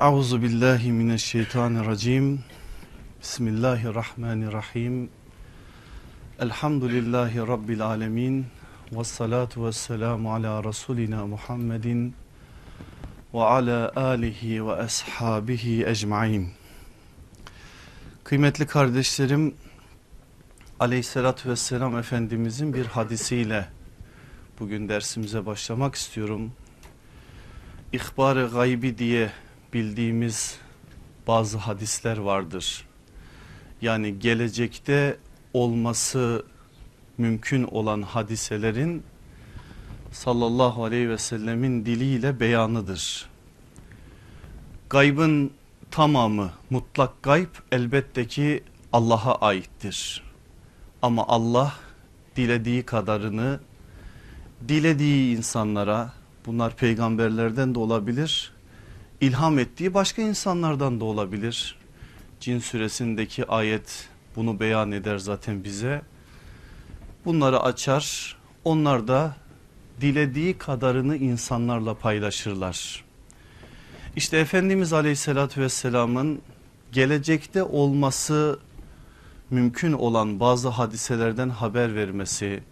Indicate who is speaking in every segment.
Speaker 1: Euzu billahi mineşşeytanirracim. Bismillahirrahmanirrahim. Elhamdülillahi rabbil alamin. Ves salatu vesselamu ala rasulina Muhammedin ve ala alihi ve ashabihi ecmaîn. Kıymetli kardeşlerim, Aleyhisselatü vesselam Efendimizin bir hadisiyle bugün dersimize başlamak istiyorum. İhbar-ı gaybi diye bildiğimiz bazı hadisler vardır. Yani gelecekte olması mümkün olan hadiselerin sallallahu aleyhi ve sellemin diliyle beyanıdır. Gaybın tamamı mutlak gayb elbette ki Allah'a aittir. Ama Allah dilediği kadarını dilediği insanlara bunlar peygamberlerden de olabilir ilham ettiği başka insanlardan da olabilir. Cin suresindeki ayet bunu beyan eder zaten bize. Bunları açar onlar da dilediği kadarını insanlarla paylaşırlar. İşte Efendimiz aleyhissalatü vesselamın gelecekte olması mümkün olan bazı hadiselerden haber vermesi,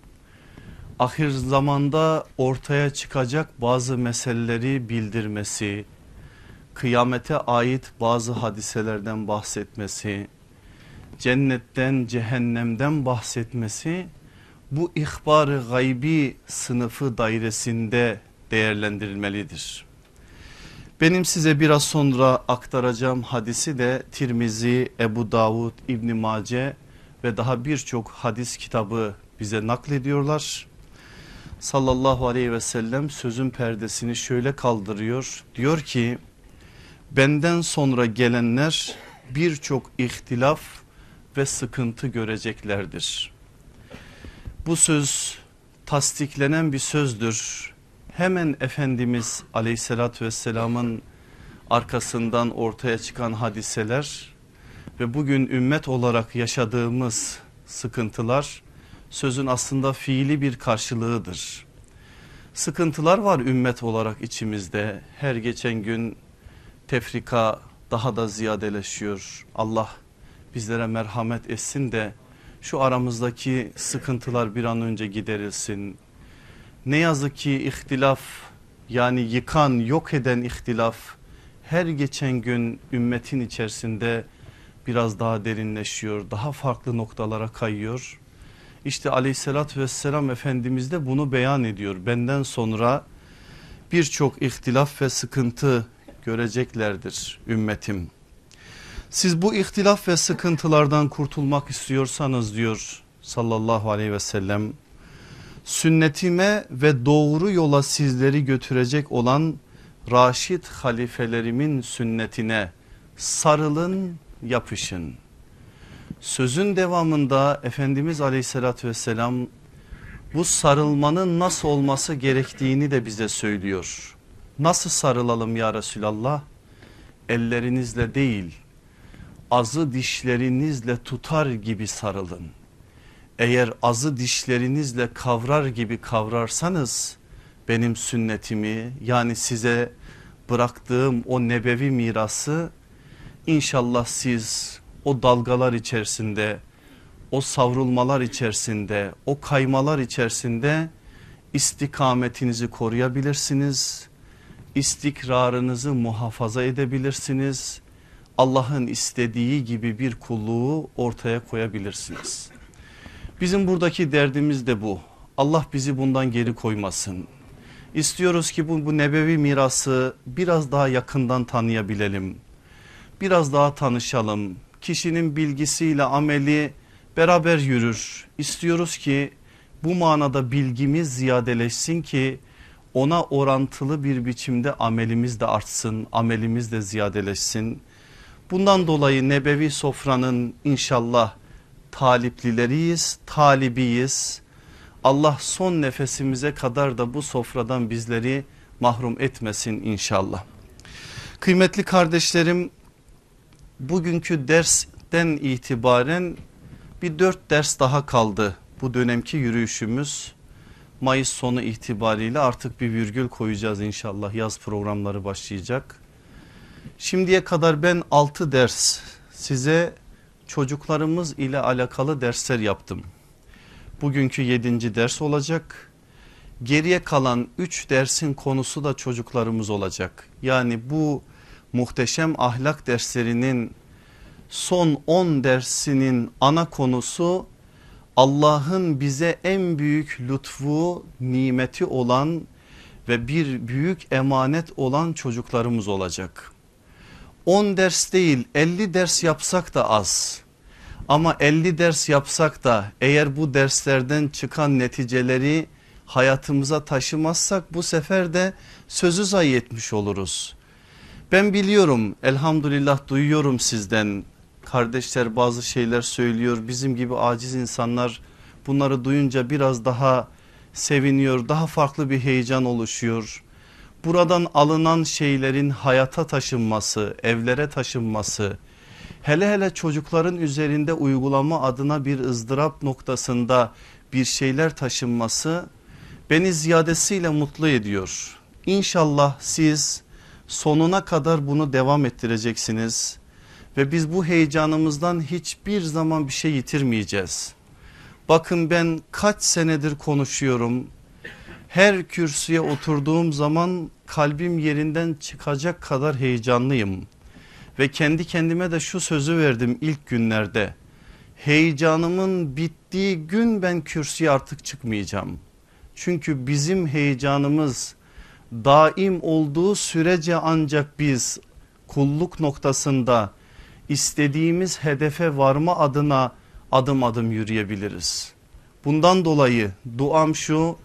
Speaker 1: ahir zamanda ortaya çıkacak bazı meseleleri bildirmesi, kıyamete ait bazı hadiselerden bahsetmesi, cennetten cehennemden bahsetmesi bu ihbar-ı gaybi sınıfı dairesinde değerlendirilmelidir. Benim size biraz sonra aktaracağım hadisi de Tirmizi, Ebu Davud, İbn Mace ve daha birçok hadis kitabı bize naklediyorlar. Sallallahu aleyhi ve sellem sözün perdesini şöyle kaldırıyor. Diyor ki benden sonra gelenler birçok ihtilaf ve sıkıntı göreceklerdir. Bu söz tasdiklenen bir sözdür. Hemen Efendimiz aleyhissalatü vesselamın arkasından ortaya çıkan hadiseler ve bugün ümmet olarak yaşadığımız sıkıntılar sözün aslında fiili bir karşılığıdır. Sıkıntılar var ümmet olarak içimizde her geçen gün tefrika daha da ziyadeleşiyor. Allah bizlere merhamet etsin de şu aramızdaki sıkıntılar bir an önce giderilsin. Ne yazık ki ihtilaf yani yıkan yok eden ihtilaf her geçen gün ümmetin içerisinde biraz daha derinleşiyor. Daha farklı noktalara kayıyor. İşte aleyhissalatü vesselam Efendimiz de bunu beyan ediyor. Benden sonra birçok ihtilaf ve sıkıntı göreceklerdir ümmetim. Siz bu ihtilaf ve sıkıntılardan kurtulmak istiyorsanız diyor sallallahu aleyhi ve sellem sünnetime ve doğru yola sizleri götürecek olan Raşid halifelerimin sünnetine sarılın yapışın. Sözün devamında Efendimiz aleyhissalatü vesselam bu sarılmanın nasıl olması gerektiğini de bize söylüyor. Nasıl sarılalım ya Resulallah? Ellerinizle değil azı dişlerinizle tutar gibi sarılın. Eğer azı dişlerinizle kavrar gibi kavrarsanız benim sünnetimi yani size bıraktığım o nebevi mirası inşallah siz o dalgalar içerisinde o savrulmalar içerisinde o kaymalar içerisinde istikametinizi koruyabilirsiniz istikrarınızı muhafaza edebilirsiniz. Allah'ın istediği gibi bir kulluğu ortaya koyabilirsiniz. Bizim buradaki derdimiz de bu. Allah bizi bundan geri koymasın. İstiyoruz ki bu, bu nebevi mirası biraz daha yakından tanıyabilelim. Biraz daha tanışalım. Kişinin bilgisiyle ameli beraber yürür. İstiyoruz ki bu manada bilgimiz ziyadeleşsin ki ona orantılı bir biçimde amelimiz de artsın, amelimiz de ziyadeleşsin. Bundan dolayı nebevi sofranın inşallah taliplileriyiz, talibiyiz. Allah son nefesimize kadar da bu sofradan bizleri mahrum etmesin inşallah. Kıymetli kardeşlerim bugünkü dersten itibaren bir dört ders daha kaldı bu dönemki yürüyüşümüz. Mayıs sonu itibariyle artık bir virgül koyacağız inşallah yaz programları başlayacak. Şimdiye kadar ben 6 ders size çocuklarımız ile alakalı dersler yaptım. Bugünkü 7. ders olacak. Geriye kalan 3 dersin konusu da çocuklarımız olacak. Yani bu muhteşem ahlak derslerinin son 10 dersinin ana konusu Allah'ın bize en büyük lütfu, nimeti olan ve bir büyük emanet olan çocuklarımız olacak. 10 ders değil 50 ders yapsak da az. Ama 50 ders yapsak da eğer bu derslerden çıkan neticeleri hayatımıza taşımazsak bu sefer de sözü zayi etmiş oluruz. Ben biliyorum elhamdülillah duyuyorum sizden kardeşler bazı şeyler söylüyor bizim gibi aciz insanlar bunları duyunca biraz daha seviniyor daha farklı bir heyecan oluşuyor. Buradan alınan şeylerin hayata taşınması evlere taşınması hele hele çocukların üzerinde uygulama adına bir ızdırap noktasında bir şeyler taşınması beni ziyadesiyle mutlu ediyor. İnşallah siz sonuna kadar bunu devam ettireceksiniz ve biz bu heyecanımızdan hiçbir zaman bir şey yitirmeyeceğiz. Bakın ben kaç senedir konuşuyorum. Her kürsüye oturduğum zaman kalbim yerinden çıkacak kadar heyecanlıyım. Ve kendi kendime de şu sözü verdim ilk günlerde. Heyecanımın bittiği gün ben kürsüye artık çıkmayacağım. Çünkü bizim heyecanımız daim olduğu sürece ancak biz kulluk noktasında istediğimiz hedefe varma adına adım adım yürüyebiliriz. Bundan dolayı duam şu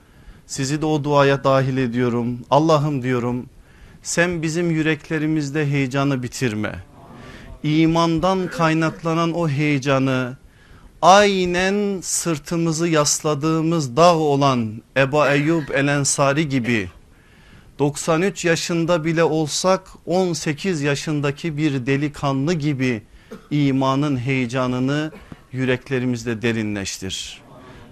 Speaker 1: sizi de o duaya dahil ediyorum. Allah'ım diyorum sen bizim yüreklerimizde heyecanı bitirme. İmandan kaynaklanan o heyecanı aynen sırtımızı yasladığımız dağ olan Eba Eyyub El Ensari gibi 93 yaşında bile olsak 18 yaşındaki bir delikanlı gibi imanın heyecanını yüreklerimizde derinleştir.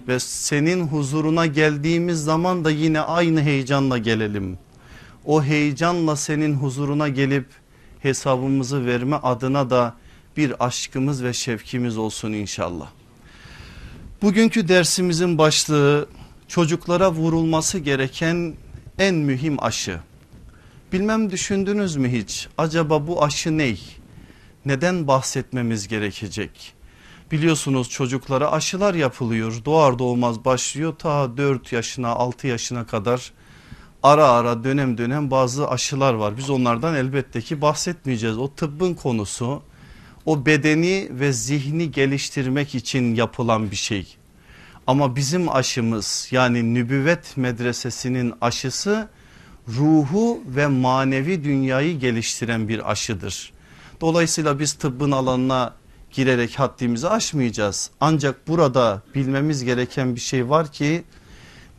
Speaker 1: Ve senin huzuruna geldiğimiz zaman da yine aynı heyecanla gelelim. O heyecanla senin huzuruna gelip hesabımızı verme adına da bir aşkımız ve şevkimiz olsun inşallah. Bugünkü dersimizin başlığı çocuklara vurulması gereken en mühim aşı. Bilmem düşündünüz mü hiç acaba bu aşı ney? Neden bahsetmemiz gerekecek? Biliyorsunuz çocuklara aşılar yapılıyor doğar doğmaz başlıyor ta 4 yaşına 6 yaşına kadar ara ara dönem dönem bazı aşılar var. Biz onlardan elbette ki bahsetmeyeceğiz o tıbbın konusu o bedeni ve zihni geliştirmek için yapılan bir şey. Ama bizim aşımız yani nübüvvet medresesinin aşısı ruhu ve manevi dünyayı geliştiren bir aşıdır. Dolayısıyla biz tıbbın alanına girerek haddimizi aşmayacağız. Ancak burada bilmemiz gereken bir şey var ki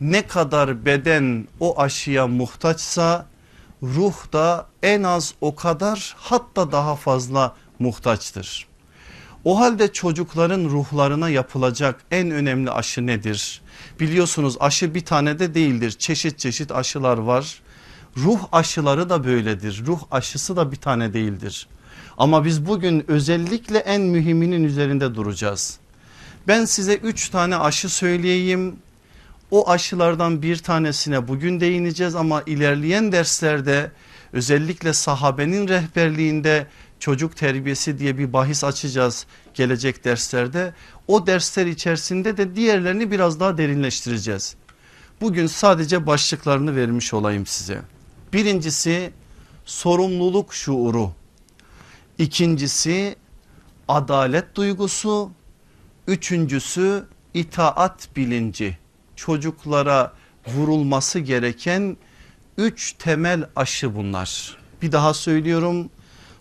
Speaker 1: ne kadar beden o aşıya muhtaçsa ruh da en az o kadar hatta daha fazla muhtaçtır. O halde çocukların ruhlarına yapılacak en önemli aşı nedir? Biliyorsunuz aşı bir tane de değildir. Çeşit çeşit aşılar var. Ruh aşıları da böyledir. Ruh aşısı da bir tane değildir. Ama biz bugün özellikle en mühiminin üzerinde duracağız. Ben size üç tane aşı söyleyeyim. O aşılardan bir tanesine bugün değineceğiz ama ilerleyen derslerde özellikle sahabenin rehberliğinde çocuk terbiyesi diye bir bahis açacağız gelecek derslerde. O dersler içerisinde de diğerlerini biraz daha derinleştireceğiz. Bugün sadece başlıklarını vermiş olayım size. Birincisi sorumluluk şuuru. İkincisi adalet duygusu. Üçüncüsü itaat bilinci. Çocuklara vurulması gereken üç temel aşı bunlar. Bir daha söylüyorum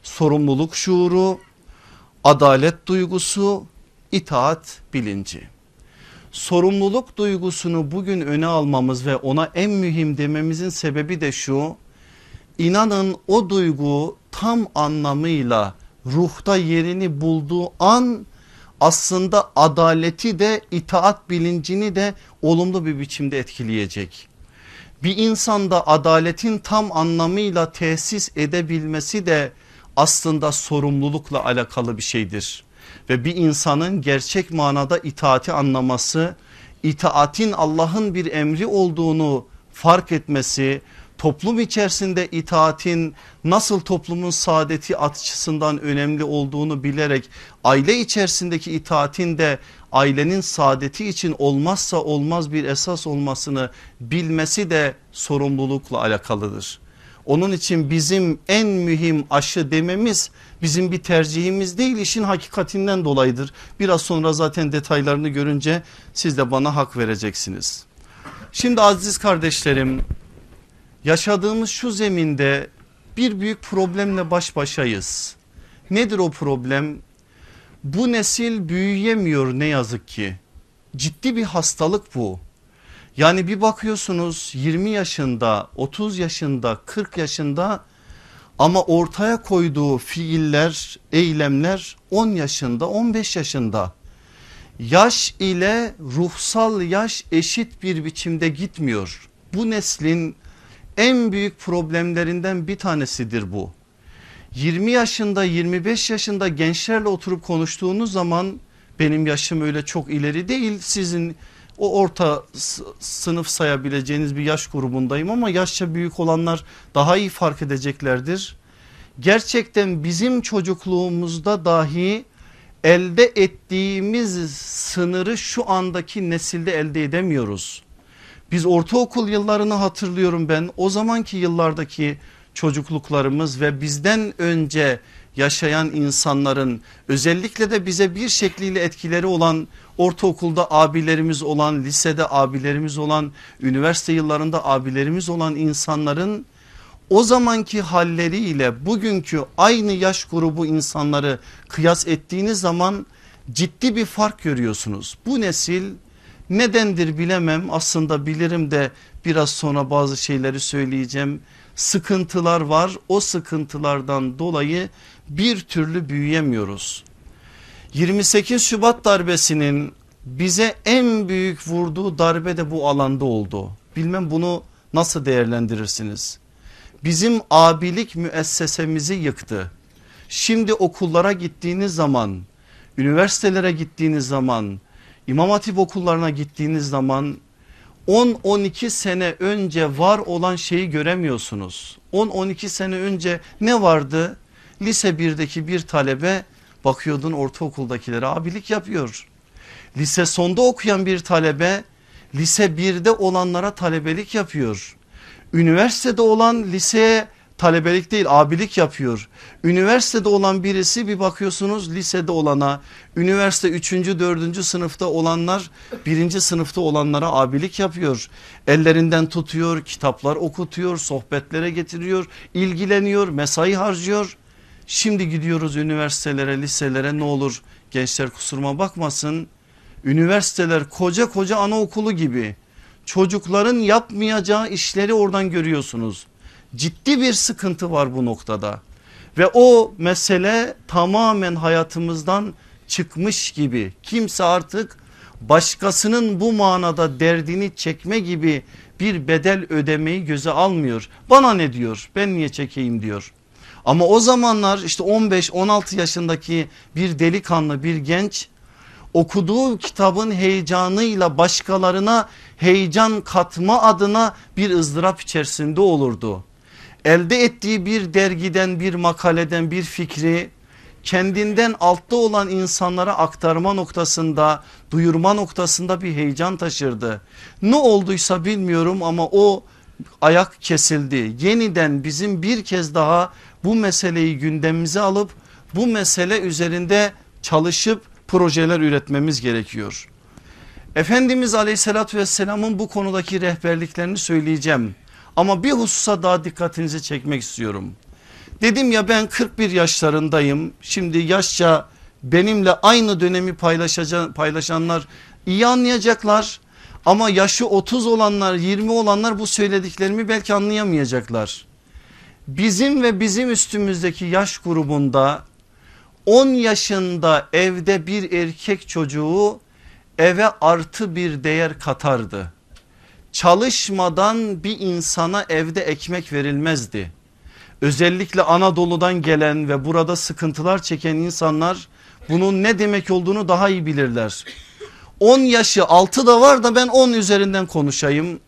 Speaker 1: sorumluluk şuuru, adalet duygusu, itaat bilinci. Sorumluluk duygusunu bugün öne almamız ve ona en mühim dememizin sebebi de şu. İnanın o duygu tam anlamıyla ruhta yerini bulduğu an aslında adaleti de itaat bilincini de olumlu bir biçimde etkileyecek. Bir insanda adaletin tam anlamıyla tesis edebilmesi de aslında sorumlulukla alakalı bir şeydir. Ve bir insanın gerçek manada itaati anlaması, itaatin Allah'ın bir emri olduğunu fark etmesi, toplum içerisinde itaatin nasıl toplumun saadeti açısından önemli olduğunu bilerek aile içerisindeki itaatin de ailenin saadeti için olmazsa olmaz bir esas olmasını bilmesi de sorumlulukla alakalıdır. Onun için bizim en mühim aşı dememiz bizim bir tercihimiz değil işin hakikatinden dolayıdır. Biraz sonra zaten detaylarını görünce siz de bana hak vereceksiniz. Şimdi aziz kardeşlerim yaşadığımız şu zeminde bir büyük problemle baş başayız. Nedir o problem? Bu nesil büyüyemiyor ne yazık ki. Ciddi bir hastalık bu. Yani bir bakıyorsunuz 20 yaşında, 30 yaşında, 40 yaşında ama ortaya koyduğu fiiller, eylemler 10 yaşında, 15 yaşında. Yaş ile ruhsal yaş eşit bir biçimde gitmiyor. Bu neslin en büyük problemlerinden bir tanesidir bu. 20 yaşında 25 yaşında gençlerle oturup konuştuğunuz zaman benim yaşım öyle çok ileri değil sizin o orta sınıf sayabileceğiniz bir yaş grubundayım ama yaşça büyük olanlar daha iyi fark edeceklerdir. Gerçekten bizim çocukluğumuzda dahi elde ettiğimiz sınırı şu andaki nesilde elde edemiyoruz. Biz ortaokul yıllarını hatırlıyorum ben o zamanki yıllardaki çocukluklarımız ve bizden önce yaşayan insanların özellikle de bize bir şekliyle etkileri olan ortaokulda abilerimiz olan lisede abilerimiz olan üniversite yıllarında abilerimiz olan insanların o zamanki halleriyle bugünkü aynı yaş grubu insanları kıyas ettiğiniz zaman ciddi bir fark görüyorsunuz. Bu nesil nedendir bilemem aslında bilirim de biraz sonra bazı şeyleri söyleyeceğim. Sıkıntılar var o sıkıntılardan dolayı bir türlü büyüyemiyoruz. 28 Şubat darbesinin bize en büyük vurduğu darbe de bu alanda oldu. Bilmem bunu nasıl değerlendirirsiniz? Bizim abilik müessesemizi yıktı. Şimdi okullara gittiğiniz zaman, üniversitelere gittiğiniz zaman, İmam Hatip okullarına gittiğiniz zaman 10-12 sene önce var olan şeyi göremiyorsunuz. 10-12 sene önce ne vardı? Lise 1'deki bir talebe bakıyordun ortaokuldakilere abilik yapıyor. Lise sonda okuyan bir talebe lise 1'de olanlara talebelik yapıyor. Üniversitede olan liseye talebelik değil abilik yapıyor. Üniversitede olan birisi bir bakıyorsunuz lisede olana üniversite 3. 4. sınıfta olanlar 1. sınıfta olanlara abilik yapıyor. Ellerinden tutuyor kitaplar okutuyor sohbetlere getiriyor ilgileniyor mesai harcıyor. Şimdi gidiyoruz üniversitelere liselere ne olur gençler kusuruma bakmasın. Üniversiteler koca koca anaokulu gibi çocukların yapmayacağı işleri oradan görüyorsunuz. Ciddi bir sıkıntı var bu noktada ve o mesele tamamen hayatımızdan çıkmış gibi kimse artık başkasının bu manada derdini çekme gibi bir bedel ödemeyi göze almıyor. Bana ne diyor ben niye çekeyim diyor. Ama o zamanlar işte 15-16 yaşındaki bir delikanlı bir genç okuduğu kitabın heyecanıyla başkalarına heyecan katma adına bir ızdırap içerisinde olurdu. Elde ettiği bir dergiden bir makaleden bir fikri kendinden altta olan insanlara aktarma noktasında duyurma noktasında bir heyecan taşırdı. Ne olduysa bilmiyorum ama o ayak kesildi. Yeniden bizim bir kez daha bu meseleyi gündemimize alıp bu mesele üzerinde çalışıp projeler üretmemiz gerekiyor. Efendimiz aleyhissalatü vesselamın bu konudaki rehberliklerini söyleyeceğim. Ama bir hususa daha dikkatinizi çekmek istiyorum. Dedim ya ben 41 yaşlarındayım. Şimdi yaşça benimle aynı dönemi paylaşanlar iyi anlayacaklar. Ama yaşı 30 olanlar 20 olanlar bu söylediklerimi belki anlayamayacaklar. Bizim ve bizim üstümüzdeki yaş grubunda 10 yaşında evde bir erkek çocuğu eve artı bir değer katardı. Çalışmadan bir insana evde ekmek verilmezdi. Özellikle Anadolu'dan gelen ve burada sıkıntılar çeken insanlar bunun ne demek olduğunu daha iyi bilirler. 10 yaşı altı da var da ben 10 üzerinden konuşayım.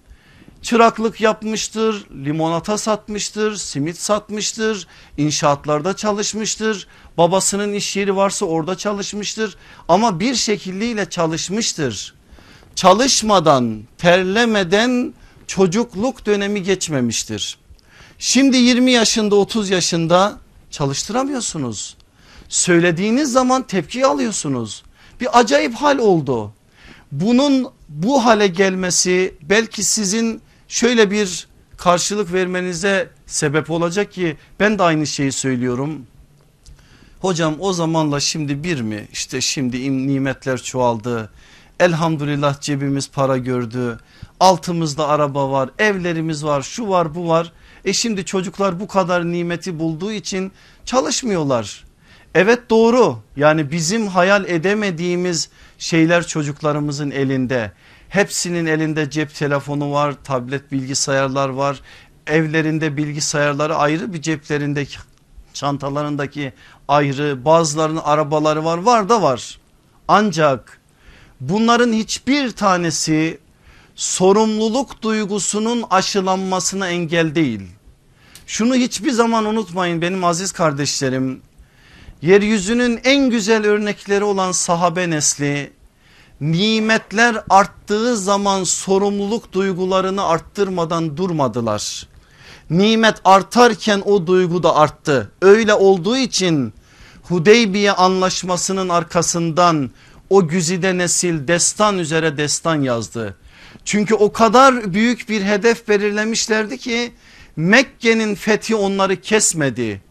Speaker 1: Çıraklık yapmıştır, limonata satmıştır, simit satmıştır, inşaatlarda çalışmıştır. Babasının iş yeri varsa orada çalışmıştır ama bir şekilliyle çalışmıştır. Çalışmadan, terlemeden çocukluk dönemi geçmemiştir. Şimdi 20 yaşında 30 yaşında çalıştıramıyorsunuz. Söylediğiniz zaman tepki alıyorsunuz. Bir acayip hal oldu. Bunun bu hale gelmesi belki sizin şöyle bir karşılık vermenize sebep olacak ki ben de aynı şeyi söylüyorum. Hocam o zamanla şimdi bir mi? İşte şimdi nimetler çoğaldı. Elhamdülillah cebimiz para gördü. Altımızda araba var, evlerimiz var, şu var, bu var. E şimdi çocuklar bu kadar nimeti bulduğu için çalışmıyorlar. Evet doğru yani bizim hayal edemediğimiz şeyler çocuklarımızın elinde. Hepsinin elinde cep telefonu var, tablet bilgisayarlar var. Evlerinde bilgisayarları ayrı bir ceplerindeki çantalarındaki ayrı bazılarının arabaları var var da var. Ancak bunların hiçbir tanesi sorumluluk duygusunun aşılanmasına engel değil. Şunu hiçbir zaman unutmayın benim aziz kardeşlerim. Yeryüzünün en güzel örnekleri olan sahabe nesli nimetler arttığı zaman sorumluluk duygularını arttırmadan durmadılar. Nimet artarken o duygu da arttı. Öyle olduğu için Hudeybiye anlaşmasının arkasından o güzide nesil destan üzere destan yazdı. Çünkü o kadar büyük bir hedef belirlemişlerdi ki Mekke'nin fethi onları kesmedi.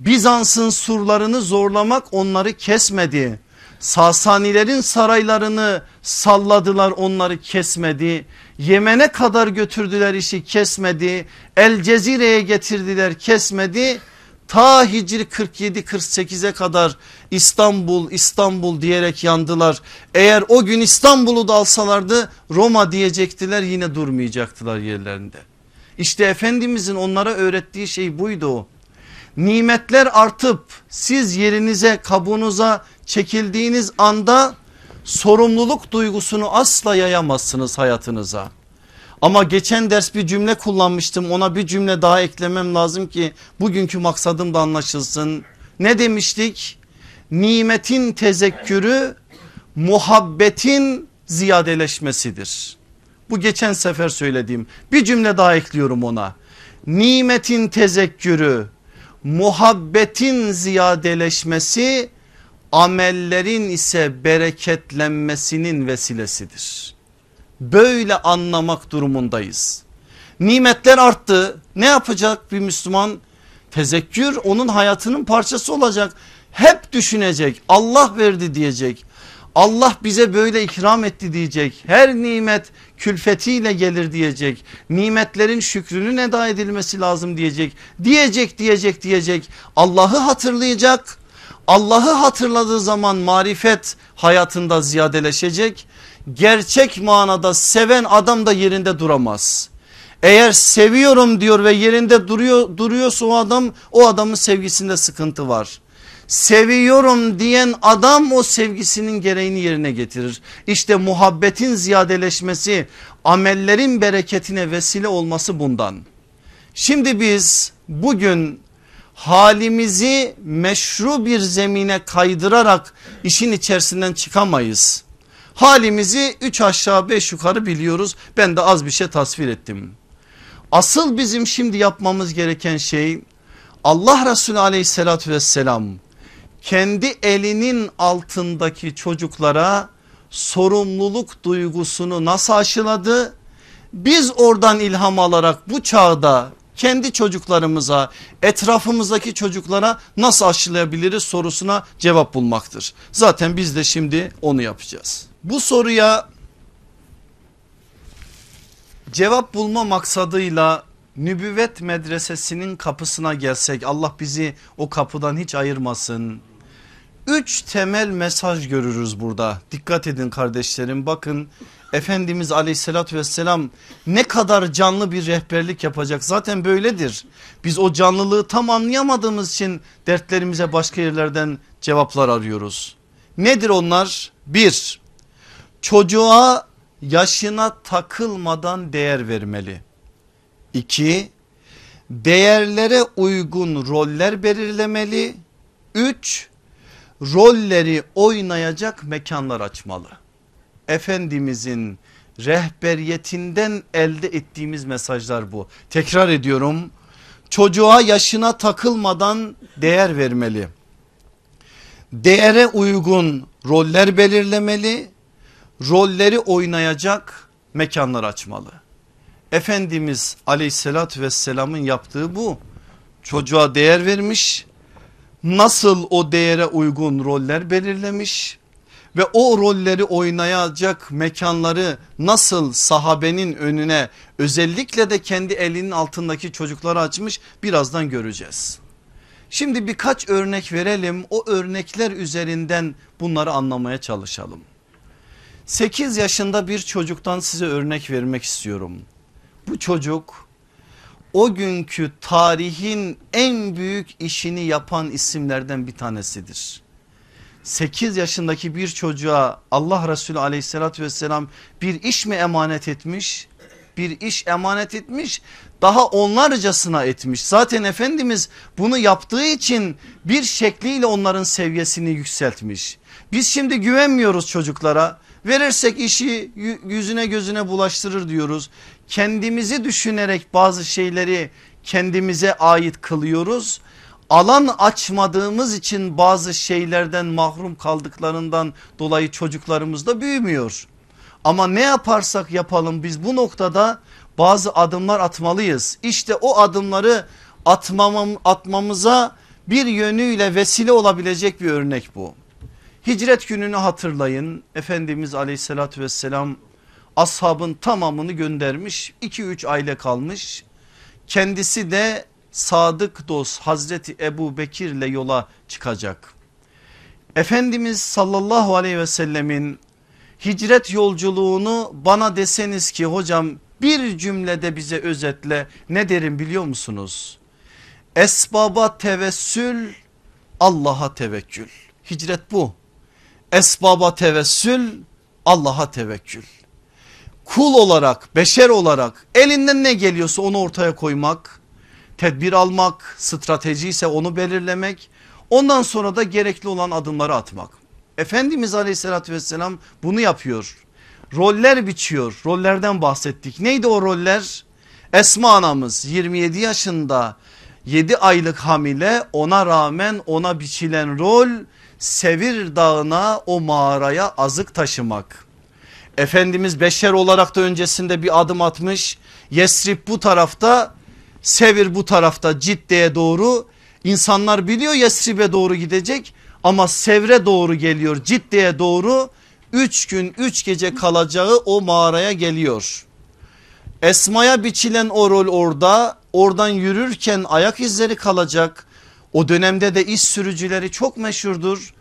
Speaker 1: Bizans'ın surlarını zorlamak onları kesmedi. Sasanilerin saraylarını salladılar onları kesmedi. Yemen'e kadar götürdüler işi kesmedi. El Cezire'ye getirdiler kesmedi. Ta Hicri 47-48'e kadar İstanbul İstanbul diyerek yandılar. Eğer o gün İstanbul'u da alsalardı Roma diyecektiler yine durmayacaktılar yerlerinde. İşte Efendimizin onlara öğrettiği şey buydu. Nimetler artıp siz yerinize kabuğunuza çekildiğiniz anda sorumluluk duygusunu asla yayamazsınız hayatınıza. Ama geçen ders bir cümle kullanmıştım ona bir cümle daha eklemem lazım ki bugünkü maksadım da anlaşılsın. Ne demiştik? Nimetin tezekkürü muhabbetin ziyadeleşmesidir. Bu geçen sefer söylediğim bir cümle daha ekliyorum ona. Nimetin tezekkürü muhabbetin ziyadeleşmesi amellerin ise bereketlenmesinin vesilesidir. Böyle anlamak durumundayız. Nimetler arttı ne yapacak bir Müslüman? Tezekkür onun hayatının parçası olacak. Hep düşünecek Allah verdi diyecek. Allah bize böyle ikram etti diyecek. Her nimet külfetiyle gelir diyecek. Nimetlerin şükrünün eda edilmesi lazım diyecek. Diyecek diyecek diyecek. Allah'ı hatırlayacak. Allah'ı hatırladığı zaman marifet hayatında ziyadeleşecek. Gerçek manada seven adam da yerinde duramaz. Eğer seviyorum diyor ve yerinde duruyor duruyorsa o adam o adamın sevgisinde sıkıntı var seviyorum diyen adam o sevgisinin gereğini yerine getirir. İşte muhabbetin ziyadeleşmesi amellerin bereketine vesile olması bundan. Şimdi biz bugün halimizi meşru bir zemine kaydırarak işin içerisinden çıkamayız. Halimizi üç aşağı beş yukarı biliyoruz. Ben de az bir şey tasvir ettim. Asıl bizim şimdi yapmamız gereken şey Allah Resulü aleyhissalatü vesselam kendi elinin altındaki çocuklara sorumluluk duygusunu nasıl aşıladı? Biz oradan ilham alarak bu çağda kendi çocuklarımıza etrafımızdaki çocuklara nasıl aşılayabiliriz sorusuna cevap bulmaktır. Zaten biz de şimdi onu yapacağız. Bu soruya cevap bulma maksadıyla nübüvvet medresesinin kapısına gelsek Allah bizi o kapıdan hiç ayırmasın. Üç temel mesaj görürüz burada. Dikkat edin kardeşlerim bakın Efendimiz aleyhissalatü vesselam ne kadar canlı bir rehberlik yapacak zaten böyledir. Biz o canlılığı tam anlayamadığımız için dertlerimize başka yerlerden cevaplar arıyoruz. Nedir onlar? Bir, çocuğa yaşına takılmadan değer vermeli. İki, değerlere uygun roller belirlemeli. Üç, rolleri oynayacak mekanlar açmalı. Efendimizin rehberiyetinden elde ettiğimiz mesajlar bu. Tekrar ediyorum çocuğa yaşına takılmadan değer vermeli. Değere uygun roller belirlemeli, rolleri oynayacak mekanlar açmalı. Efendimiz aleyhissalatü vesselamın yaptığı bu. Çocuğa değer vermiş, nasıl o değere uygun roller belirlemiş ve o rolleri oynayacak mekanları nasıl sahabenin önüne özellikle de kendi elinin altındaki çocukları açmış birazdan göreceğiz. Şimdi birkaç örnek verelim o örnekler üzerinden bunları anlamaya çalışalım. 8 yaşında bir çocuktan size örnek vermek istiyorum. Bu çocuk o günkü tarihin en büyük işini yapan isimlerden bir tanesidir. 8 yaşındaki bir çocuğa Allah Resulü aleyhissalatü vesselam bir iş mi emanet etmiş? Bir iş emanet etmiş daha onlarcasına etmiş. Zaten Efendimiz bunu yaptığı için bir şekliyle onların seviyesini yükseltmiş. Biz şimdi güvenmiyoruz çocuklara verirsek işi yüzüne gözüne bulaştırır diyoruz. Kendimizi düşünerek bazı şeyleri kendimize ait kılıyoruz alan açmadığımız için bazı şeylerden mahrum kaldıklarından dolayı çocuklarımız da büyümüyor. Ama ne yaparsak yapalım biz bu noktada bazı adımlar atmalıyız. İşte o adımları atmamam, atmamıza bir yönüyle vesile olabilecek bir örnek bu. Hicret gününü hatırlayın. Efendimiz aleyhissalatü vesselam ashabın tamamını göndermiş. 2-3 aile kalmış. Kendisi de sadık dost Hazreti Ebu Bekir ile yola çıkacak. Efendimiz sallallahu aleyhi ve sellemin hicret yolculuğunu bana deseniz ki hocam bir cümlede bize özetle ne derim biliyor musunuz? Esbaba tevessül Allah'a tevekkül. Hicret bu. Esbaba tevessül Allah'a tevekkül. Kul olarak beşer olarak elinden ne geliyorsa onu ortaya koymak tedbir almak, strateji ise onu belirlemek, ondan sonra da gerekli olan adımları atmak. Efendimiz aleyhissalatü vesselam bunu yapıyor. Roller biçiyor, rollerden bahsettik. Neydi o roller? Esma anamız 27 yaşında 7 aylık hamile ona rağmen ona biçilen rol Sevir dağına o mağaraya azık taşımak. Efendimiz beşer olarak da öncesinde bir adım atmış. Yesrib bu tarafta Sevir bu tarafta Cidde'ye doğru insanlar biliyor Yesrib'e doğru gidecek ama Sevr'e doğru geliyor Cidde'ye doğru 3 gün 3 gece kalacağı o mağaraya geliyor. Esma'ya biçilen o rol orada oradan yürürken ayak izleri kalacak. O dönemde de iş sürücüleri çok meşhurdur.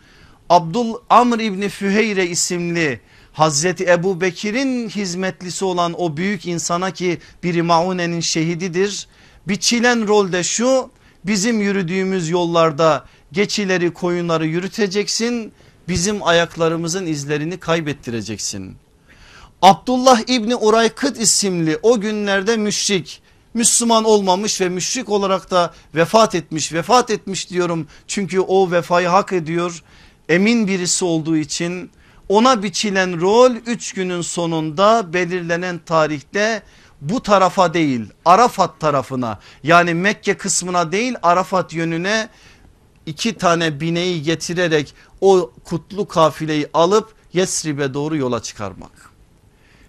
Speaker 1: Abdul Amr İbni Füheyre isimli Hazreti Ebu Bekir'in hizmetlisi olan o büyük insana ki biri Maune'nin şehididir. Biçilen rolde şu bizim yürüdüğümüz yollarda geçileri koyunları yürüteceksin bizim ayaklarımızın izlerini kaybettireceksin. Abdullah İbni Uraykıt isimli o günlerde müşrik Müslüman olmamış ve müşrik olarak da vefat etmiş vefat etmiş diyorum. Çünkü o vefayı hak ediyor. Emin birisi olduğu için ona biçilen rol 3 günün sonunda belirlenen tarihte bu tarafa değil Arafat tarafına yani Mekke kısmına değil Arafat yönüne iki tane bineği getirerek o kutlu kafileyi alıp Yesrib'e doğru yola çıkarmak.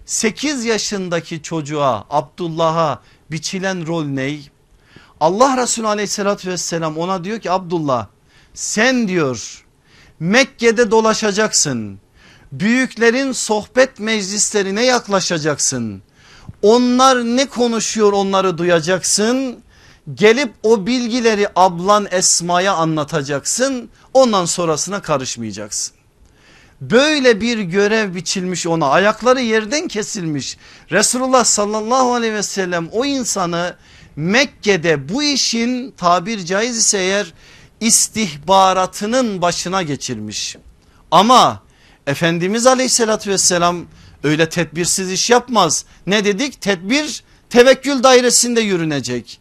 Speaker 1: 8 yaşındaki çocuğa Abdullah'a biçilen rol ney? Allah Resulü aleyhissalatü vesselam ona diyor ki Abdullah sen diyor Mekke'de dolaşacaksın. Büyüklerin sohbet meclislerine yaklaşacaksın onlar ne konuşuyor onları duyacaksın. Gelip o bilgileri ablan Esma'ya anlatacaksın. Ondan sonrasına karışmayacaksın. Böyle bir görev biçilmiş ona ayakları yerden kesilmiş. Resulullah sallallahu aleyhi ve sellem o insanı Mekke'de bu işin tabir caiz ise eğer istihbaratının başına geçirmiş. Ama Efendimiz aleyhissalatü vesselam öyle tedbirsiz iş yapmaz. Ne dedik? Tedbir tevekkül dairesinde yürünecek.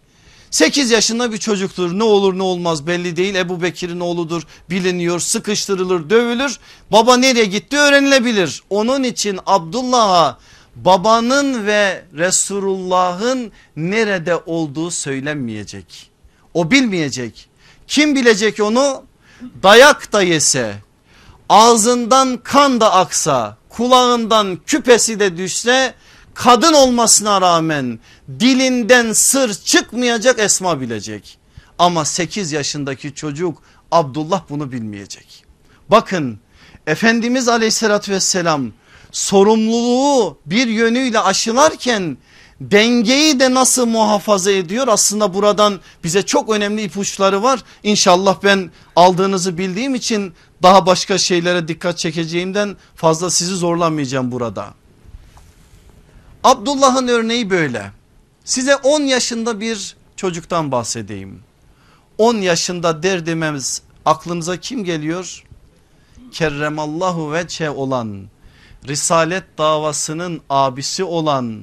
Speaker 1: 8 yaşında bir çocuktur ne olur ne olmaz belli değil Ebu Bekir'in oğludur biliniyor sıkıştırılır dövülür baba nereye gitti öğrenilebilir. Onun için Abdullah'a babanın ve Resulullah'ın nerede olduğu söylenmeyecek. O bilmeyecek. Kim bilecek onu? Dayak da yese, ağzından kan da aksa, kulağından küpesi de düşse kadın olmasına rağmen dilinden sır çıkmayacak Esma bilecek. Ama 8 yaşındaki çocuk Abdullah bunu bilmeyecek. Bakın Efendimiz aleyhissalatü vesselam sorumluluğu bir yönüyle aşılarken dengeyi de nasıl muhafaza ediyor aslında buradan bize çok önemli ipuçları var. İnşallah ben aldığınızı bildiğim için daha başka şeylere dikkat çekeceğimden fazla sizi zorlamayacağım burada. Abdullah'ın örneği böyle. Size 10 yaşında bir çocuktan bahsedeyim. 10 yaşında der dememiz aklınıza kim geliyor? Kerremallahu veçhe olan, Risalet davasının abisi olan,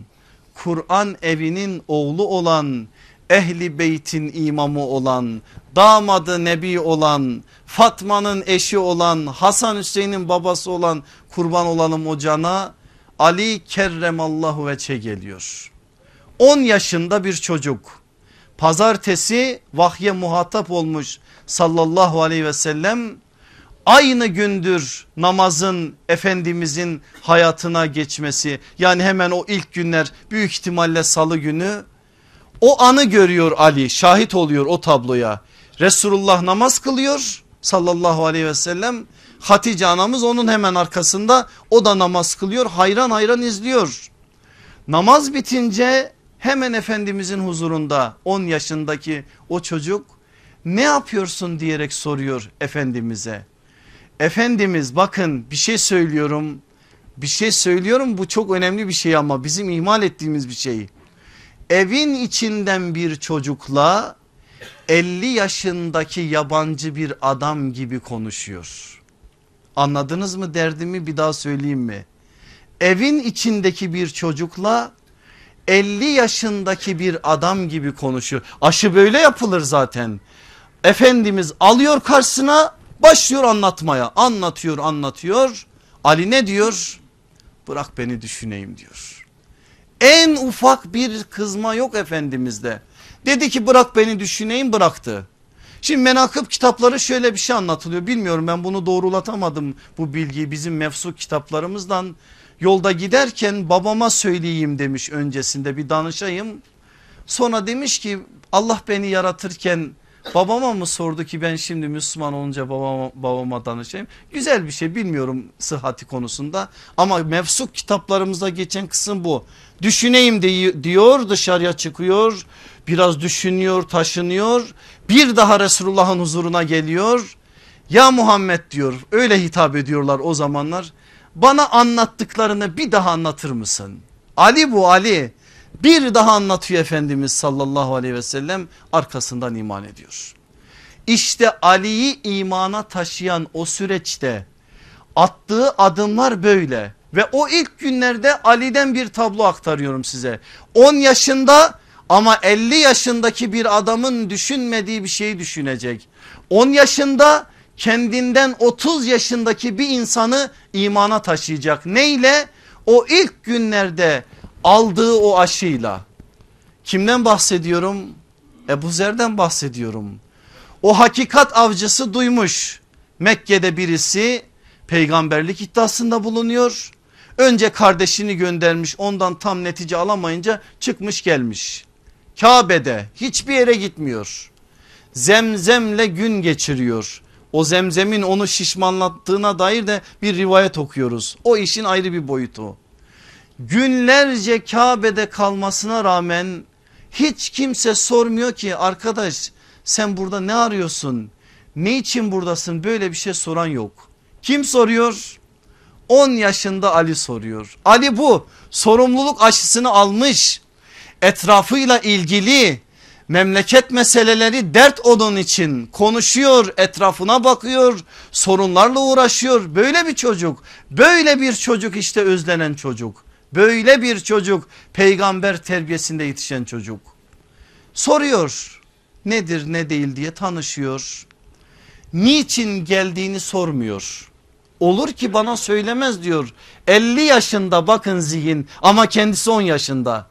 Speaker 1: Kur'an evinin oğlu olan, ehli beytin imamı olan, damadı nebi olan, Fatma'nın eşi olan, Hasan Hüseyin'in babası olan kurban olalım o cana Ali kerremallahu veçe geliyor. 10 yaşında bir çocuk pazartesi vahye muhatap olmuş sallallahu aleyhi ve sellem aynı gündür namazın Efendimizin hayatına geçmesi. Yani hemen o ilk günler büyük ihtimalle salı günü. O anı görüyor Ali şahit oluyor o tabloya. Resulullah namaz kılıyor sallallahu aleyhi ve sellem. Hatice anamız onun hemen arkasında o da namaz kılıyor hayran hayran izliyor. Namaz bitince hemen Efendimizin huzurunda 10 yaşındaki o çocuk ne yapıyorsun? diyerek soruyor Efendimiz'e. Efendimiz bakın bir şey söylüyorum bir şey söylüyorum bu çok önemli bir şey ama bizim ihmal ettiğimiz bir şey. Evin içinden bir çocukla 50 yaşındaki yabancı bir adam gibi konuşuyor. Anladınız mı derdimi bir daha söyleyeyim mi? Evin içindeki bir çocukla 50 yaşındaki bir adam gibi konuşuyor. Aşı böyle yapılır zaten. Efendimiz alıyor karşısına başlıyor anlatmaya. Anlatıyor anlatıyor. Ali ne diyor? Bırak beni düşüneyim diyor. En ufak bir kızma yok Efendimiz'de. Dedi ki bırak beni düşüneyim bıraktı. Şimdi menakıb kitapları şöyle bir şey anlatılıyor. Bilmiyorum ben bunu doğrulatamadım bu bilgiyi bizim mefsuk kitaplarımızdan. Yolda giderken babama söyleyeyim demiş öncesinde bir danışayım. Sonra demiş ki Allah beni yaratırken babama mı sordu ki ben şimdi Müslüman olunca babama, babama danışayım. Güzel bir şey bilmiyorum sıhhati konusunda ama mefsuk kitaplarımızda geçen kısım bu. Düşüneyim diyor dışarıya çıkıyor biraz düşünüyor taşınıyor bir daha Resulullah'ın huzuruna geliyor. Ya Muhammed diyor öyle hitap ediyorlar o zamanlar bana anlattıklarını bir daha anlatır mısın? Ali bu Ali bir daha anlatıyor Efendimiz sallallahu aleyhi ve sellem arkasından iman ediyor. İşte Ali'yi imana taşıyan o süreçte attığı adımlar böyle ve o ilk günlerde Ali'den bir tablo aktarıyorum size. 10 yaşında ama 50 yaşındaki bir adamın düşünmediği bir şeyi düşünecek. 10 yaşında kendinden 30 yaşındaki bir insanı imana taşıyacak. Neyle? O ilk günlerde aldığı o aşıyla. Kimden bahsediyorum? Ebu Zer'den bahsediyorum. O hakikat avcısı duymuş. Mekke'de birisi peygamberlik iddiasında bulunuyor. Önce kardeşini göndermiş ondan tam netice alamayınca çıkmış gelmiş. Kabe'de hiçbir yere gitmiyor. Zemzemle gün geçiriyor. O zemzemin onu şişmanlattığına dair de bir rivayet okuyoruz. O işin ayrı bir boyutu. Günlerce Kabe'de kalmasına rağmen hiç kimse sormuyor ki arkadaş sen burada ne arıyorsun? Ne için buradasın? Böyle bir şey soran yok. Kim soruyor? 10 yaşında Ali soruyor. Ali bu sorumluluk aşısını almış etrafıyla ilgili memleket meseleleri dert onun için konuşuyor etrafına bakıyor sorunlarla uğraşıyor böyle bir çocuk böyle bir çocuk işte özlenen çocuk böyle bir çocuk peygamber terbiyesinde yetişen çocuk soruyor nedir ne değil diye tanışıyor niçin geldiğini sormuyor olur ki bana söylemez diyor 50 yaşında bakın zihin ama kendisi 10 yaşında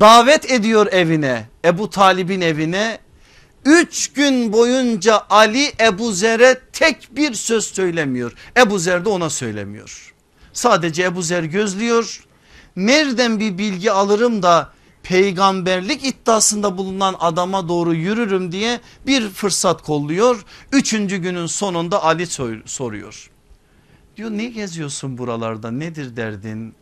Speaker 1: davet ediyor evine Ebu Talib'in evine. Üç gün boyunca Ali Ebu Zer'e tek bir söz söylemiyor. Ebu Zer de ona söylemiyor. Sadece Ebu Zer gözlüyor. Nereden bir bilgi alırım da peygamberlik iddiasında bulunan adama doğru yürürüm diye bir fırsat kolluyor. Üçüncü günün sonunda Ali soruyor. Diyor ne geziyorsun buralarda nedir derdin?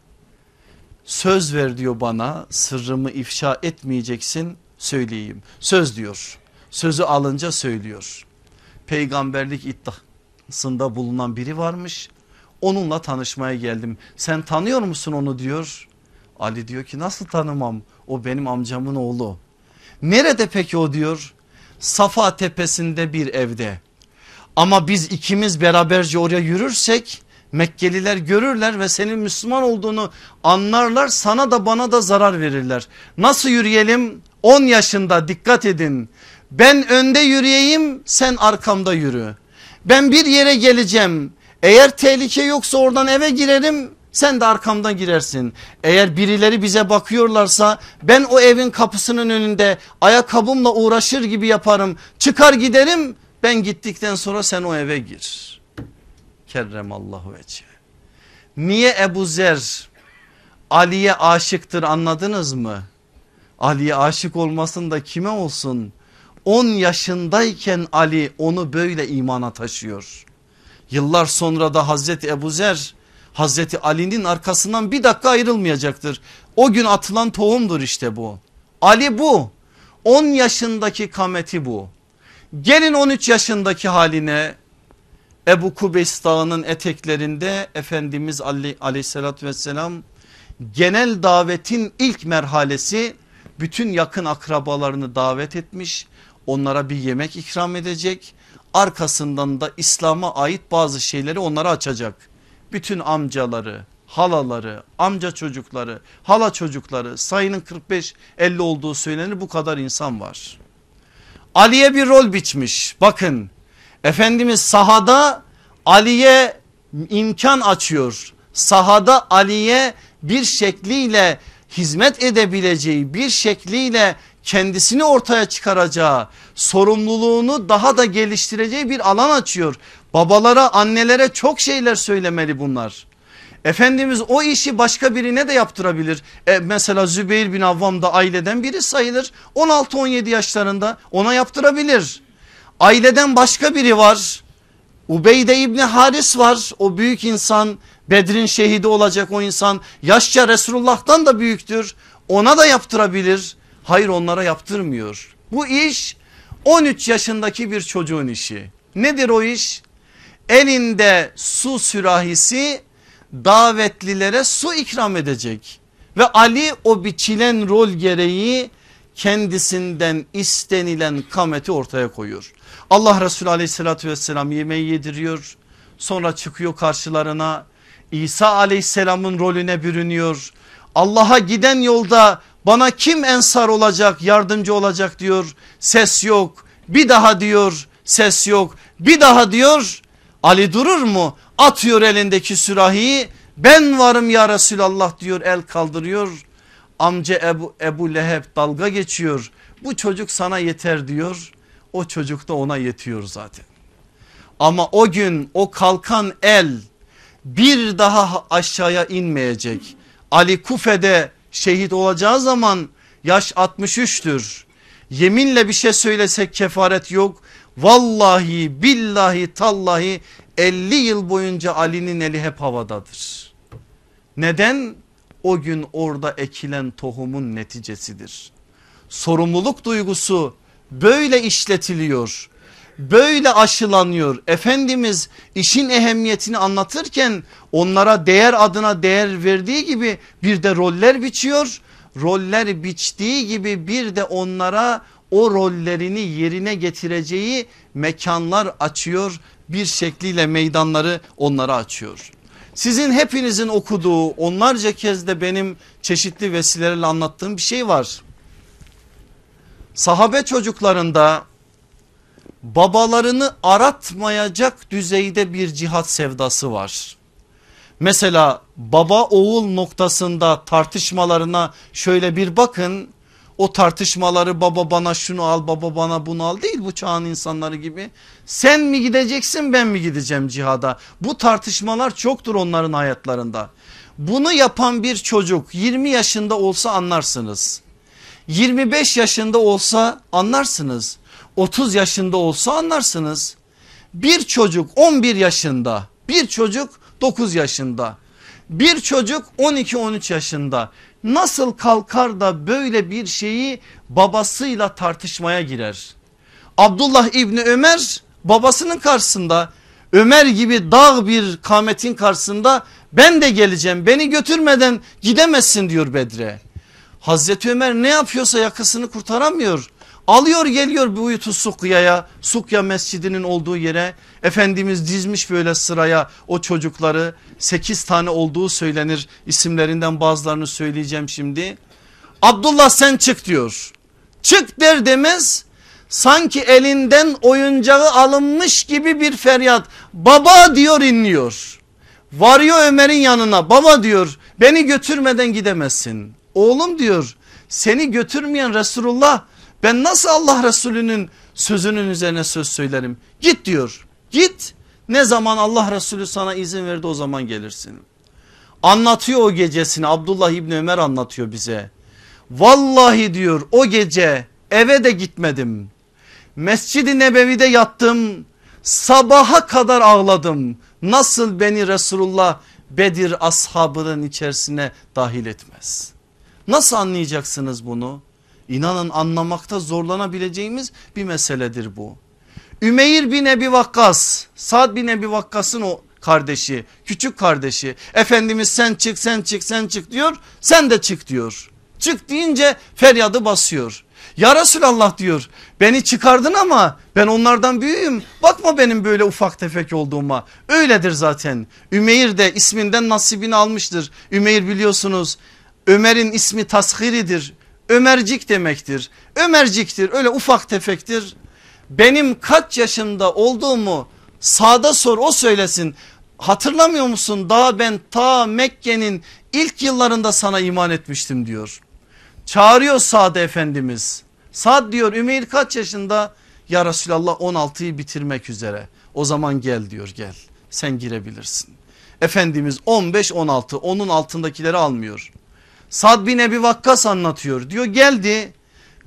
Speaker 1: söz ver diyor bana sırrımı ifşa etmeyeceksin söyleyeyim. Söz diyor sözü alınca söylüyor. Peygamberlik iddiasında bulunan biri varmış onunla tanışmaya geldim. Sen tanıyor musun onu diyor. Ali diyor ki nasıl tanımam o benim amcamın oğlu. Nerede peki o diyor. Safa tepesinde bir evde. Ama biz ikimiz beraberce oraya yürürsek Mekkeliler görürler ve senin Müslüman olduğunu anlarlar sana da bana da zarar verirler. Nasıl yürüyelim? 10 yaşında dikkat edin. Ben önde yürüyeyim sen arkamda yürü. Ben bir yere geleceğim. Eğer tehlike yoksa oradan eve girerim sen de arkamdan girersin. Eğer birileri bize bakıyorlarsa ben o evin kapısının önünde ayakkabımla uğraşır gibi yaparım. Çıkar giderim ben gittikten sonra sen o eve gir kerremallahu vece. Niye Ebu Zer Ali'ye aşıktır anladınız mı? Ali'ye aşık olmasın da kime olsun? 10 yaşındayken Ali onu böyle imana taşıyor. Yıllar sonra da Hazreti Ebu Zer Hazreti Ali'nin arkasından bir dakika ayrılmayacaktır. O gün atılan tohumdur işte bu. Ali bu. 10 yaşındaki kameti bu. Gelin 13 yaşındaki haline Ebu Kubeys dağının eteklerinde Efendimiz Ali, aleyhissalatü vesselam genel davetin ilk merhalesi bütün yakın akrabalarını davet etmiş onlara bir yemek ikram edecek arkasından da İslam'a ait bazı şeyleri onlara açacak. Bütün amcaları halaları amca çocukları hala çocukları sayının 45-50 olduğu söylenir bu kadar insan var. Ali'ye bir rol biçmiş bakın Efendimiz sahada Ali'ye imkan açıyor. Sahada Ali'ye bir şekliyle hizmet edebileceği bir şekliyle kendisini ortaya çıkaracağı sorumluluğunu daha da geliştireceği bir alan açıyor. Babalara annelere çok şeyler söylemeli bunlar. Efendimiz o işi başka birine de yaptırabilir. E, mesela Zübeyir bin Avvam da aileden biri sayılır. 16-17 yaşlarında ona yaptırabilir. Aileden başka biri var. Ubeyde İbni Haris var o büyük insan Bedir'in şehidi olacak o insan yaşça Resulullah'tan da büyüktür ona da yaptırabilir hayır onlara yaptırmıyor bu iş 13 yaşındaki bir çocuğun işi nedir o iş elinde su sürahisi davetlilere su ikram edecek ve Ali o biçilen rol gereği kendisinden istenilen kameti ortaya koyuyor. Allah Resulü aleyhissalatü vesselam yemeği yediriyor. Sonra çıkıyor karşılarına İsa aleyhisselamın rolüne bürünüyor. Allah'a giden yolda bana kim ensar olacak yardımcı olacak diyor. Ses yok bir daha diyor ses yok bir daha diyor. Ali durur mu? Atıyor elindeki sürahiyi ben varım ya Resulallah diyor el kaldırıyor. Amca Ebu, Ebu Leheb dalga geçiyor. Bu çocuk sana yeter diyor o çocuk da ona yetiyor zaten. Ama o gün o kalkan el bir daha aşağıya inmeyecek. Ali Kufe'de şehit olacağı zaman yaş 63'tür. Yeminle bir şey söylesek kefaret yok. Vallahi billahi tallahi 50 yıl boyunca Ali'nin eli hep havadadır. Neden? O gün orada ekilen tohumun neticesidir. Sorumluluk duygusu böyle işletiliyor. Böyle aşılanıyor. Efendimiz işin ehemmiyetini anlatırken onlara değer adına değer verdiği gibi bir de roller biçiyor. Roller biçtiği gibi bir de onlara o rollerini yerine getireceği mekanlar açıyor. Bir şekliyle meydanları onlara açıyor. Sizin hepinizin okuduğu onlarca kez de benim çeşitli vesilelerle anlattığım bir şey var. Sahabe çocuklarında babalarını aratmayacak düzeyde bir cihat sevdası var. Mesela baba oğul noktasında tartışmalarına şöyle bir bakın. O tartışmaları baba bana şunu al baba bana bunu al değil bu çağın insanları gibi. Sen mi gideceksin ben mi gideceğim cihada? Bu tartışmalar çoktur onların hayatlarında. Bunu yapan bir çocuk 20 yaşında olsa anlarsınız. 25 yaşında olsa anlarsınız. 30 yaşında olsa anlarsınız. Bir çocuk 11 yaşında bir çocuk 9 yaşında bir çocuk 12-13 yaşında nasıl kalkar da böyle bir şeyi babasıyla tartışmaya girer? Abdullah İbni Ömer babasının karşısında Ömer gibi dağ bir kametin karşısında ben de geleceğim beni götürmeden gidemezsin diyor Bedre. Hazreti Ömer ne yapıyorsa yakasını kurtaramıyor. Alıyor geliyor Buyutu Sukya'ya Sukya mescidinin olduğu yere Efendimiz dizmiş böyle sıraya o çocukları 8 tane olduğu söylenir isimlerinden bazılarını söyleyeceğim şimdi. Abdullah sen çık diyor. Çık der demez sanki elinden oyuncağı alınmış gibi bir feryat baba diyor inliyor. Varıyor Ömer'in yanına baba diyor beni götürmeden gidemezsin. Oğlum diyor seni götürmeyen Resulullah ben nasıl Allah Resulü'nün sözünün üzerine söz söylerim? Git diyor. Git. Ne zaman Allah Resulü sana izin verdi o zaman gelirsin. Anlatıyor o gecesini Abdullah İbni Ömer anlatıyor bize. Vallahi diyor o gece eve de gitmedim. Mescid-i Nebevi'de yattım. Sabaha kadar ağladım. Nasıl beni Resulullah Bedir ashabının içerisine dahil etmez. Nasıl anlayacaksınız bunu? İnanın anlamakta zorlanabileceğimiz bir meseledir bu. Ümeyr bin Ebi Vakkas, Sad bin Ebi Vakkas'ın o kardeşi, küçük kardeşi. Efendimiz sen çık sen çık sen çık diyor, sen de çık diyor. Çık deyince feryadı basıyor. Ya Resulallah diyor beni çıkardın ama ben onlardan büyüğüm. Bakma benim böyle ufak tefek olduğuma. Öyledir zaten. Ümeyr de isminden nasibini almıştır. Ümeyr biliyorsunuz Ömer'in ismi tasgiridir. Ömercik demektir. Ömerciktir öyle ufak tefektir. Benim kaç yaşında olduğumu sağda sor o söylesin. Hatırlamıyor musun daha ben ta Mekke'nin ilk yıllarında sana iman etmiştim diyor. Çağırıyor Sa'd Efendimiz. Sa'd diyor Ümeyr kaç yaşında? Ya Resulallah 16'yı bitirmek üzere. O zaman gel diyor gel sen girebilirsin. Efendimiz 15-16 onun altındakileri almıyor. Sad bin Ebi Vakkas anlatıyor diyor geldi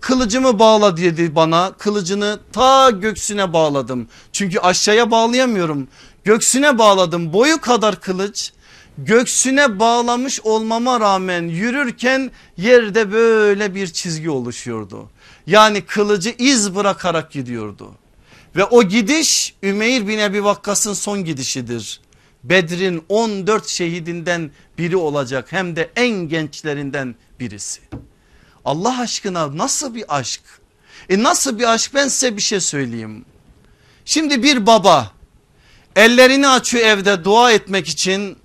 Speaker 1: kılıcımı bağla dedi bana kılıcını ta göksüne bağladım. Çünkü aşağıya bağlayamıyorum göksüne bağladım boyu kadar kılıç göksüne bağlamış olmama rağmen yürürken yerde böyle bir çizgi oluşuyordu. Yani kılıcı iz bırakarak gidiyordu. Ve o gidiş Ümeyr bin Ebi Vakkas'ın son gidişidir. Bedrin 14 şehidinden biri olacak hem de en gençlerinden birisi. Allah aşkına nasıl bir aşk? E nasıl bir aşk ben size bir şey söyleyeyim. Şimdi bir baba ellerini açıyor evde dua etmek için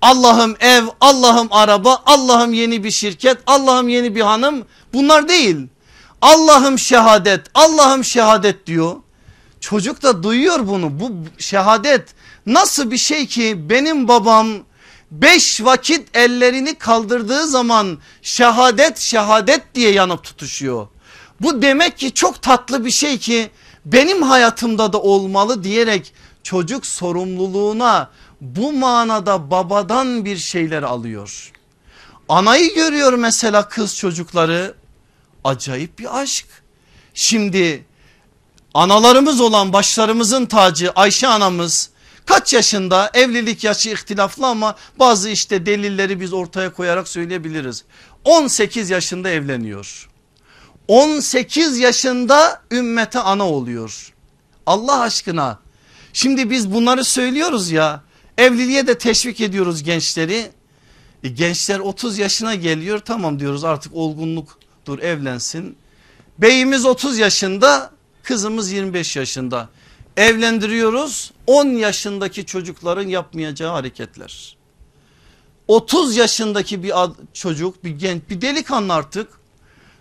Speaker 1: Allah'ım ev, Allah'ım araba, Allah'ım yeni bir şirket, Allah'ım yeni bir hanım bunlar değil. Allah'ım şehadet, Allah'ım şehadet diyor. Çocuk da duyuyor bunu bu şehadet nasıl bir şey ki benim babam beş vakit ellerini kaldırdığı zaman şehadet şehadet diye yanıp tutuşuyor. Bu demek ki çok tatlı bir şey ki benim hayatımda da olmalı diyerek çocuk sorumluluğuna bu manada babadan bir şeyler alıyor. Anayı görüyor mesela kız çocukları acayip bir aşk. Şimdi analarımız olan başlarımızın tacı Ayşe anamız kaç yaşında evlilik yaşı ihtilaflı ama bazı işte delilleri biz ortaya koyarak söyleyebiliriz. 18 yaşında evleniyor. 18 yaşında ümmete ana oluyor. Allah aşkına. Şimdi biz bunları söylüyoruz ya evliliğe de teşvik ediyoruz gençleri. E, gençler 30 yaşına geliyor tamam diyoruz artık olgunluktur evlensin. Beyimiz 30 yaşında kızımız 25 yaşında evlendiriyoruz 10 yaşındaki çocukların yapmayacağı hareketler. 30 yaşındaki bir çocuk bir genç bir delikanlı artık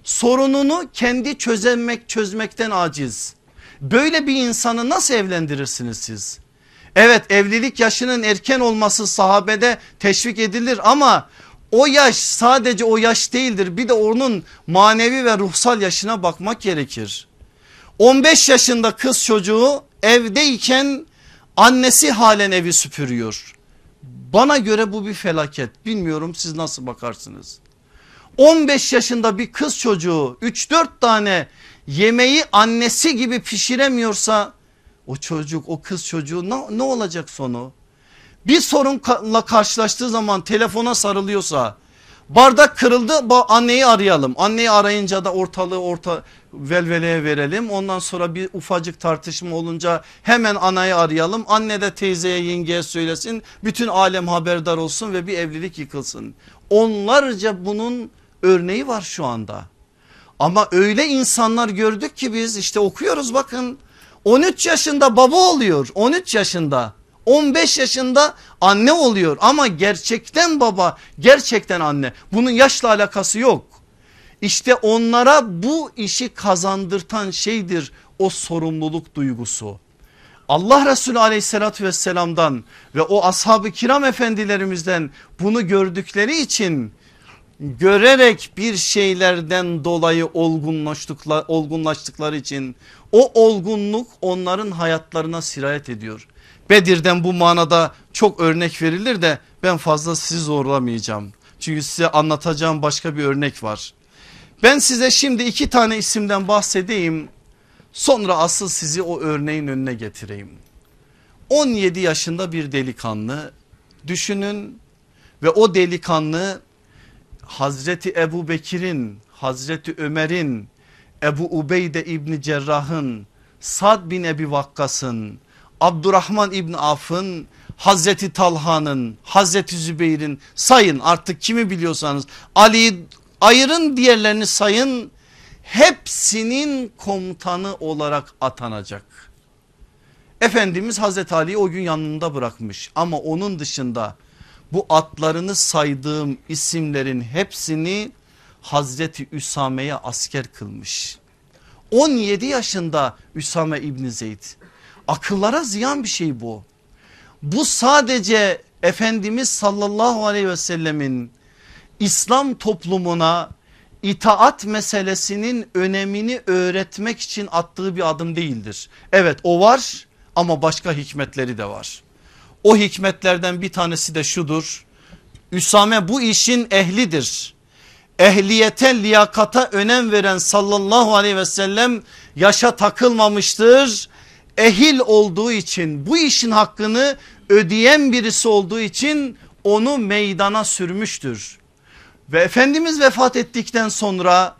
Speaker 1: sorununu kendi çözemek çözmekten aciz. Böyle bir insanı nasıl evlendirirsiniz siz? Evet evlilik yaşının erken olması sahabede teşvik edilir ama o yaş sadece o yaş değildir. Bir de onun manevi ve ruhsal yaşına bakmak gerekir. 15 yaşında kız çocuğu evdeyken annesi halen evi süpürüyor. Bana göre bu bir felaket. Bilmiyorum siz nasıl bakarsınız? 15 yaşında bir kız çocuğu 3-4 tane yemeği annesi gibi pişiremiyorsa o çocuk o kız çocuğu ne, ne olacak sonu? Bir sorunla karşılaştığı zaman telefona sarılıyorsa bardak kırıldı anneyi arayalım. Anneyi arayınca da ortalığı orta velveleye verelim. Ondan sonra bir ufacık tartışma olunca hemen anayı arayalım. Anne de teyzeye yengeye söylesin. Bütün alem haberdar olsun ve bir evlilik yıkılsın. Onlarca bunun örneği var şu anda. Ama öyle insanlar gördük ki biz işte okuyoruz bakın 13 yaşında baba oluyor 13 yaşında 15 yaşında anne oluyor ama gerçekten baba gerçekten anne bunun yaşla alakası yok. İşte onlara bu işi kazandırtan şeydir o sorumluluk duygusu. Allah Resulü aleyhissalatü vesselamdan ve o ashab-ı kiram efendilerimizden bunu gördükleri için görerek bir şeylerden dolayı olgunlaştıkları, olgunlaştıkları için o olgunluk onların hayatlarına sirayet ediyor. Bedir'den bu manada çok örnek verilir de ben fazla sizi zorlamayacağım. Çünkü size anlatacağım başka bir örnek var. Ben size şimdi iki tane isimden bahsedeyim. Sonra asıl sizi o örneğin önüne getireyim. 17 yaşında bir delikanlı düşünün ve o delikanlı Hazreti Ebu Bekir'in, Hazreti Ömer'in, Ebu Ubeyde İbni Cerrah'ın, Sad bin Ebi Vakkas'ın, Abdurrahman İbni Af'ın, Hazreti Talha'nın, Hazreti Zübeyir'in sayın artık kimi biliyorsanız Ali ayırın diğerlerini sayın hepsinin komutanı olarak atanacak. Efendimiz Hazreti Ali'yi o gün yanında bırakmış ama onun dışında bu atlarını saydığım isimlerin hepsini Hazreti Üsame'ye asker kılmış. 17 yaşında Üsame İbni Zeyd. Akıllara ziyan bir şey bu. Bu sadece Efendimiz sallallahu aleyhi ve sellemin İslam toplumuna itaat meselesinin önemini öğretmek için attığı bir adım değildir. Evet o var ama başka hikmetleri de var. O hikmetlerden bir tanesi de şudur. Üsame bu işin ehlidir. Ehliyete liyakata önem veren sallallahu aleyhi ve sellem yaşa takılmamıştır. Ehil olduğu için bu işin hakkını ödeyen birisi olduğu için onu meydana sürmüştür. Ve Efendimiz vefat ettikten sonra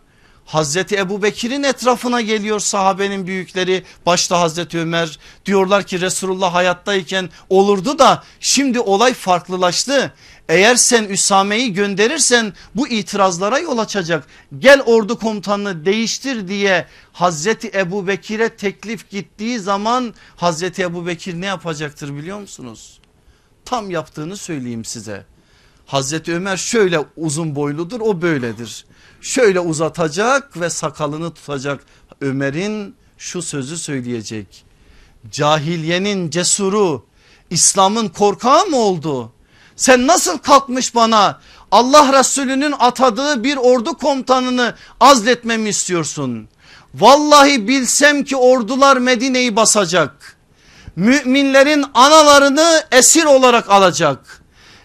Speaker 1: Hazreti Ebu Bekir'in etrafına geliyor sahabenin büyükleri başta Hazreti Ömer diyorlar ki Resulullah hayattayken olurdu da şimdi olay farklılaştı. Eğer sen Üsame'yi gönderirsen bu itirazlara yol açacak. Gel ordu komutanını değiştir diye Hazreti Ebu Bekir'e teklif gittiği zaman Hazreti Ebu Bekir ne yapacaktır biliyor musunuz? Tam yaptığını söyleyeyim size. Hazreti Ömer şöyle uzun boyludur o böyledir şöyle uzatacak ve sakalını tutacak Ömer'in şu sözü söyleyecek. Cahiliyenin cesuru İslam'ın korkağı mı oldu? Sen nasıl kalkmış bana Allah Resulü'nün atadığı bir ordu komutanını azletmemi istiyorsun? Vallahi bilsem ki ordular Medine'yi basacak. Müminlerin analarını esir olarak alacak.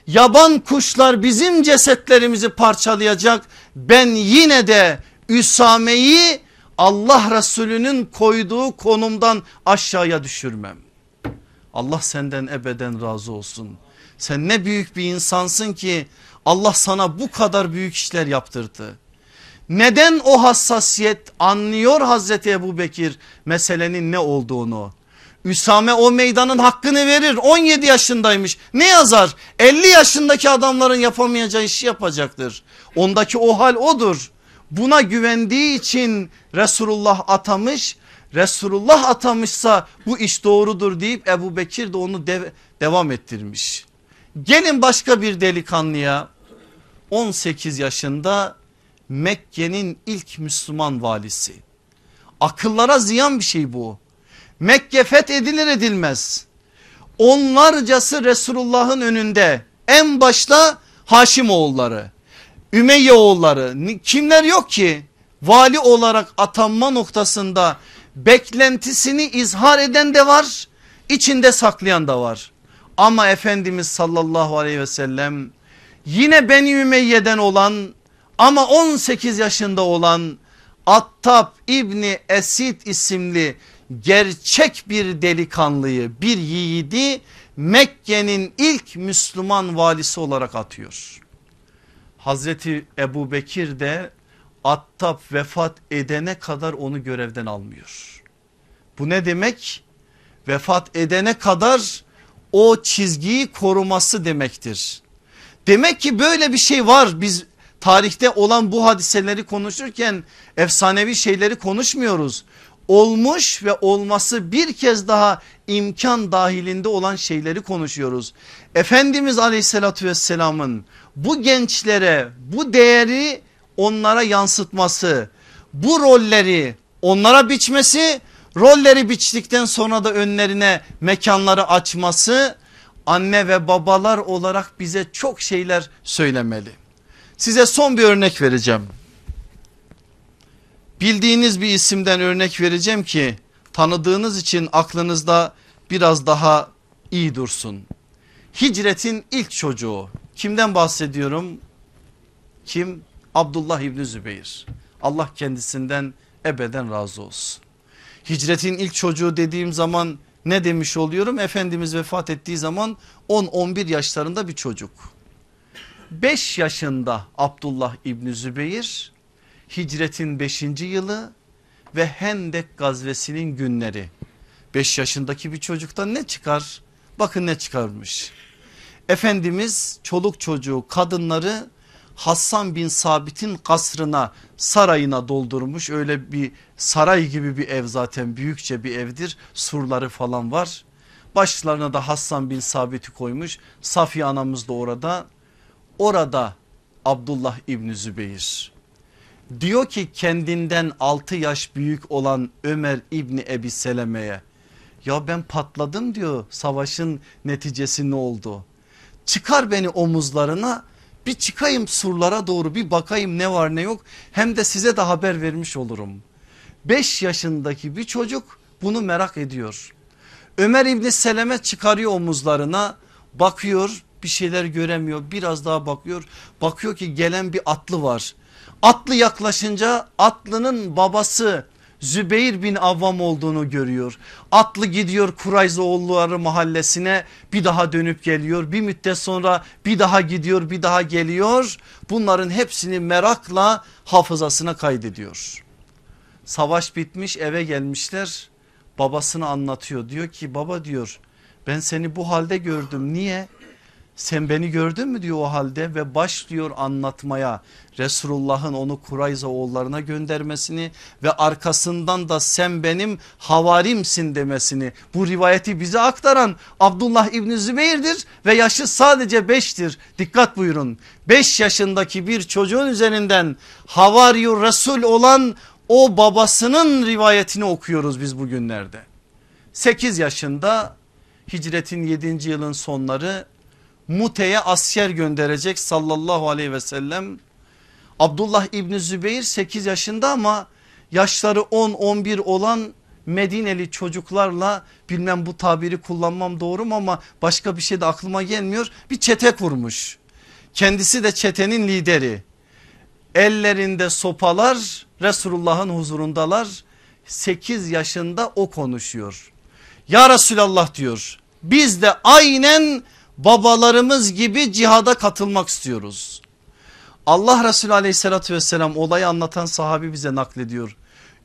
Speaker 1: Yaban kuşlar bizim cesetlerimizi parçalayacak ben yine de Üsame'yi Allah Resulü'nün koyduğu konumdan aşağıya düşürmem. Allah senden ebeden razı olsun. Sen ne büyük bir insansın ki Allah sana bu kadar büyük işler yaptırdı. Neden o hassasiyet anlıyor Hazreti Ebu Bekir meselenin ne olduğunu? Üsame o meydanın hakkını verir 17 yaşındaymış ne yazar 50 yaşındaki adamların yapamayacağı işi yapacaktır. Ondaki o hal odur. Buna güvendiği için Resulullah atamış Resulullah atamışsa bu iş doğrudur deyip Ebu Bekir de onu dev devam ettirmiş. Gelin başka bir delikanlıya 18 yaşında Mekke'nin ilk Müslüman valisi. Akıllara ziyan bir şey bu. Mekke fethedilir edilmez. Onlarcası Resulullah'ın önünde en başta Haşim oğulları, Ümeyye oğulları kimler yok ki vali olarak atanma noktasında beklentisini izhar eden de var içinde saklayan da var. Ama Efendimiz sallallahu aleyhi ve sellem yine Beni Ümeyye'den olan ama 18 yaşında olan Attab İbni Esid isimli gerçek bir delikanlıyı bir yiğidi Mekke'nin ilk Müslüman valisi olarak atıyor. Hazreti Ebu Bekir de Attab vefat edene kadar onu görevden almıyor. Bu ne demek? Vefat edene kadar o çizgiyi koruması demektir. Demek ki böyle bir şey var biz tarihte olan bu hadiseleri konuşurken efsanevi şeyleri konuşmuyoruz. Olmuş ve olması bir kez daha imkan dahilinde olan şeyleri konuşuyoruz. Efendimiz aleyhissalatü vesselamın bu gençlere bu değeri onlara yansıtması bu rolleri onlara biçmesi rolleri biçtikten sonra da önlerine mekanları açması anne ve babalar olarak bize çok şeyler söylemeli. Size son bir örnek vereceğim. Bildiğiniz bir isimden örnek vereceğim ki tanıdığınız için aklınızda biraz daha iyi dursun. Hicretin ilk çocuğu kimden bahsediyorum? Kim? Abdullah İbni Zübeyir. Allah kendisinden ebeden razı olsun. Hicretin ilk çocuğu dediğim zaman ne demiş oluyorum? Efendimiz vefat ettiği zaman 10-11 yaşlarında bir çocuk. 5 yaşında Abdullah İbni Zübeyir hicretin 5. yılı ve Hendek gazvesinin günleri. 5 yaşındaki bir çocuktan ne çıkar? Bakın ne çıkarmış. Efendimiz çoluk çocuğu kadınları Hassan bin Sabit'in kasrına sarayına doldurmuş. Öyle bir saray gibi bir ev zaten büyükçe bir evdir. Surları falan var. Başlarına da Hassan bin Sabit'i koymuş. Safiye anamız da orada. Orada Abdullah İbni Zübeyir diyor ki kendinden 6 yaş büyük olan Ömer İbni Ebi Seleme'ye ya ben patladım diyor savaşın neticesi ne oldu? Çıkar beni omuzlarına bir çıkayım surlara doğru bir bakayım ne var ne yok hem de size de haber vermiş olurum. 5 yaşındaki bir çocuk bunu merak ediyor. Ömer İbni Seleme çıkarıyor omuzlarına bakıyor bir şeyler göremiyor biraz daha bakıyor bakıyor ki gelen bir atlı var. Atlı yaklaşınca atlının babası Zübeyir bin Avvam olduğunu görüyor. Atlı gidiyor Kurayzoğulları mahallesine bir daha dönüp geliyor. Bir müddet sonra bir daha gidiyor bir daha geliyor. Bunların hepsini merakla hafızasına kaydediyor. Savaş bitmiş eve gelmişler babasını anlatıyor. Diyor ki baba diyor ben seni bu halde gördüm niye? Sen beni gördün mü diyor o halde ve başlıyor anlatmaya. Resulullah'ın onu Kurayza oğullarına göndermesini ve arkasından da sen benim havarimsin demesini. Bu rivayeti bize aktaran Abdullah İbni Zübeyir'dir ve yaşı sadece 5'tir dikkat buyurun. 5 yaşındaki bir çocuğun üzerinden havariyur Resul olan o babasının rivayetini okuyoruz biz bugünlerde. 8 yaşında hicretin 7. yılın sonları Mute'ye asker gönderecek sallallahu aleyhi ve sellem. Abdullah İbni Zübeyir 8 yaşında ama yaşları 10-11 olan Medineli çocuklarla bilmem bu tabiri kullanmam doğru mu ama başka bir şey de aklıma gelmiyor. Bir çete kurmuş. Kendisi de çetenin lideri. Ellerinde sopalar Resulullah'ın huzurundalar. 8 yaşında o konuşuyor. Ya Resulallah diyor biz de aynen babalarımız gibi cihada katılmak istiyoruz. Allah Resulü aleyhissalatü vesselam olayı anlatan sahabi bize naklediyor.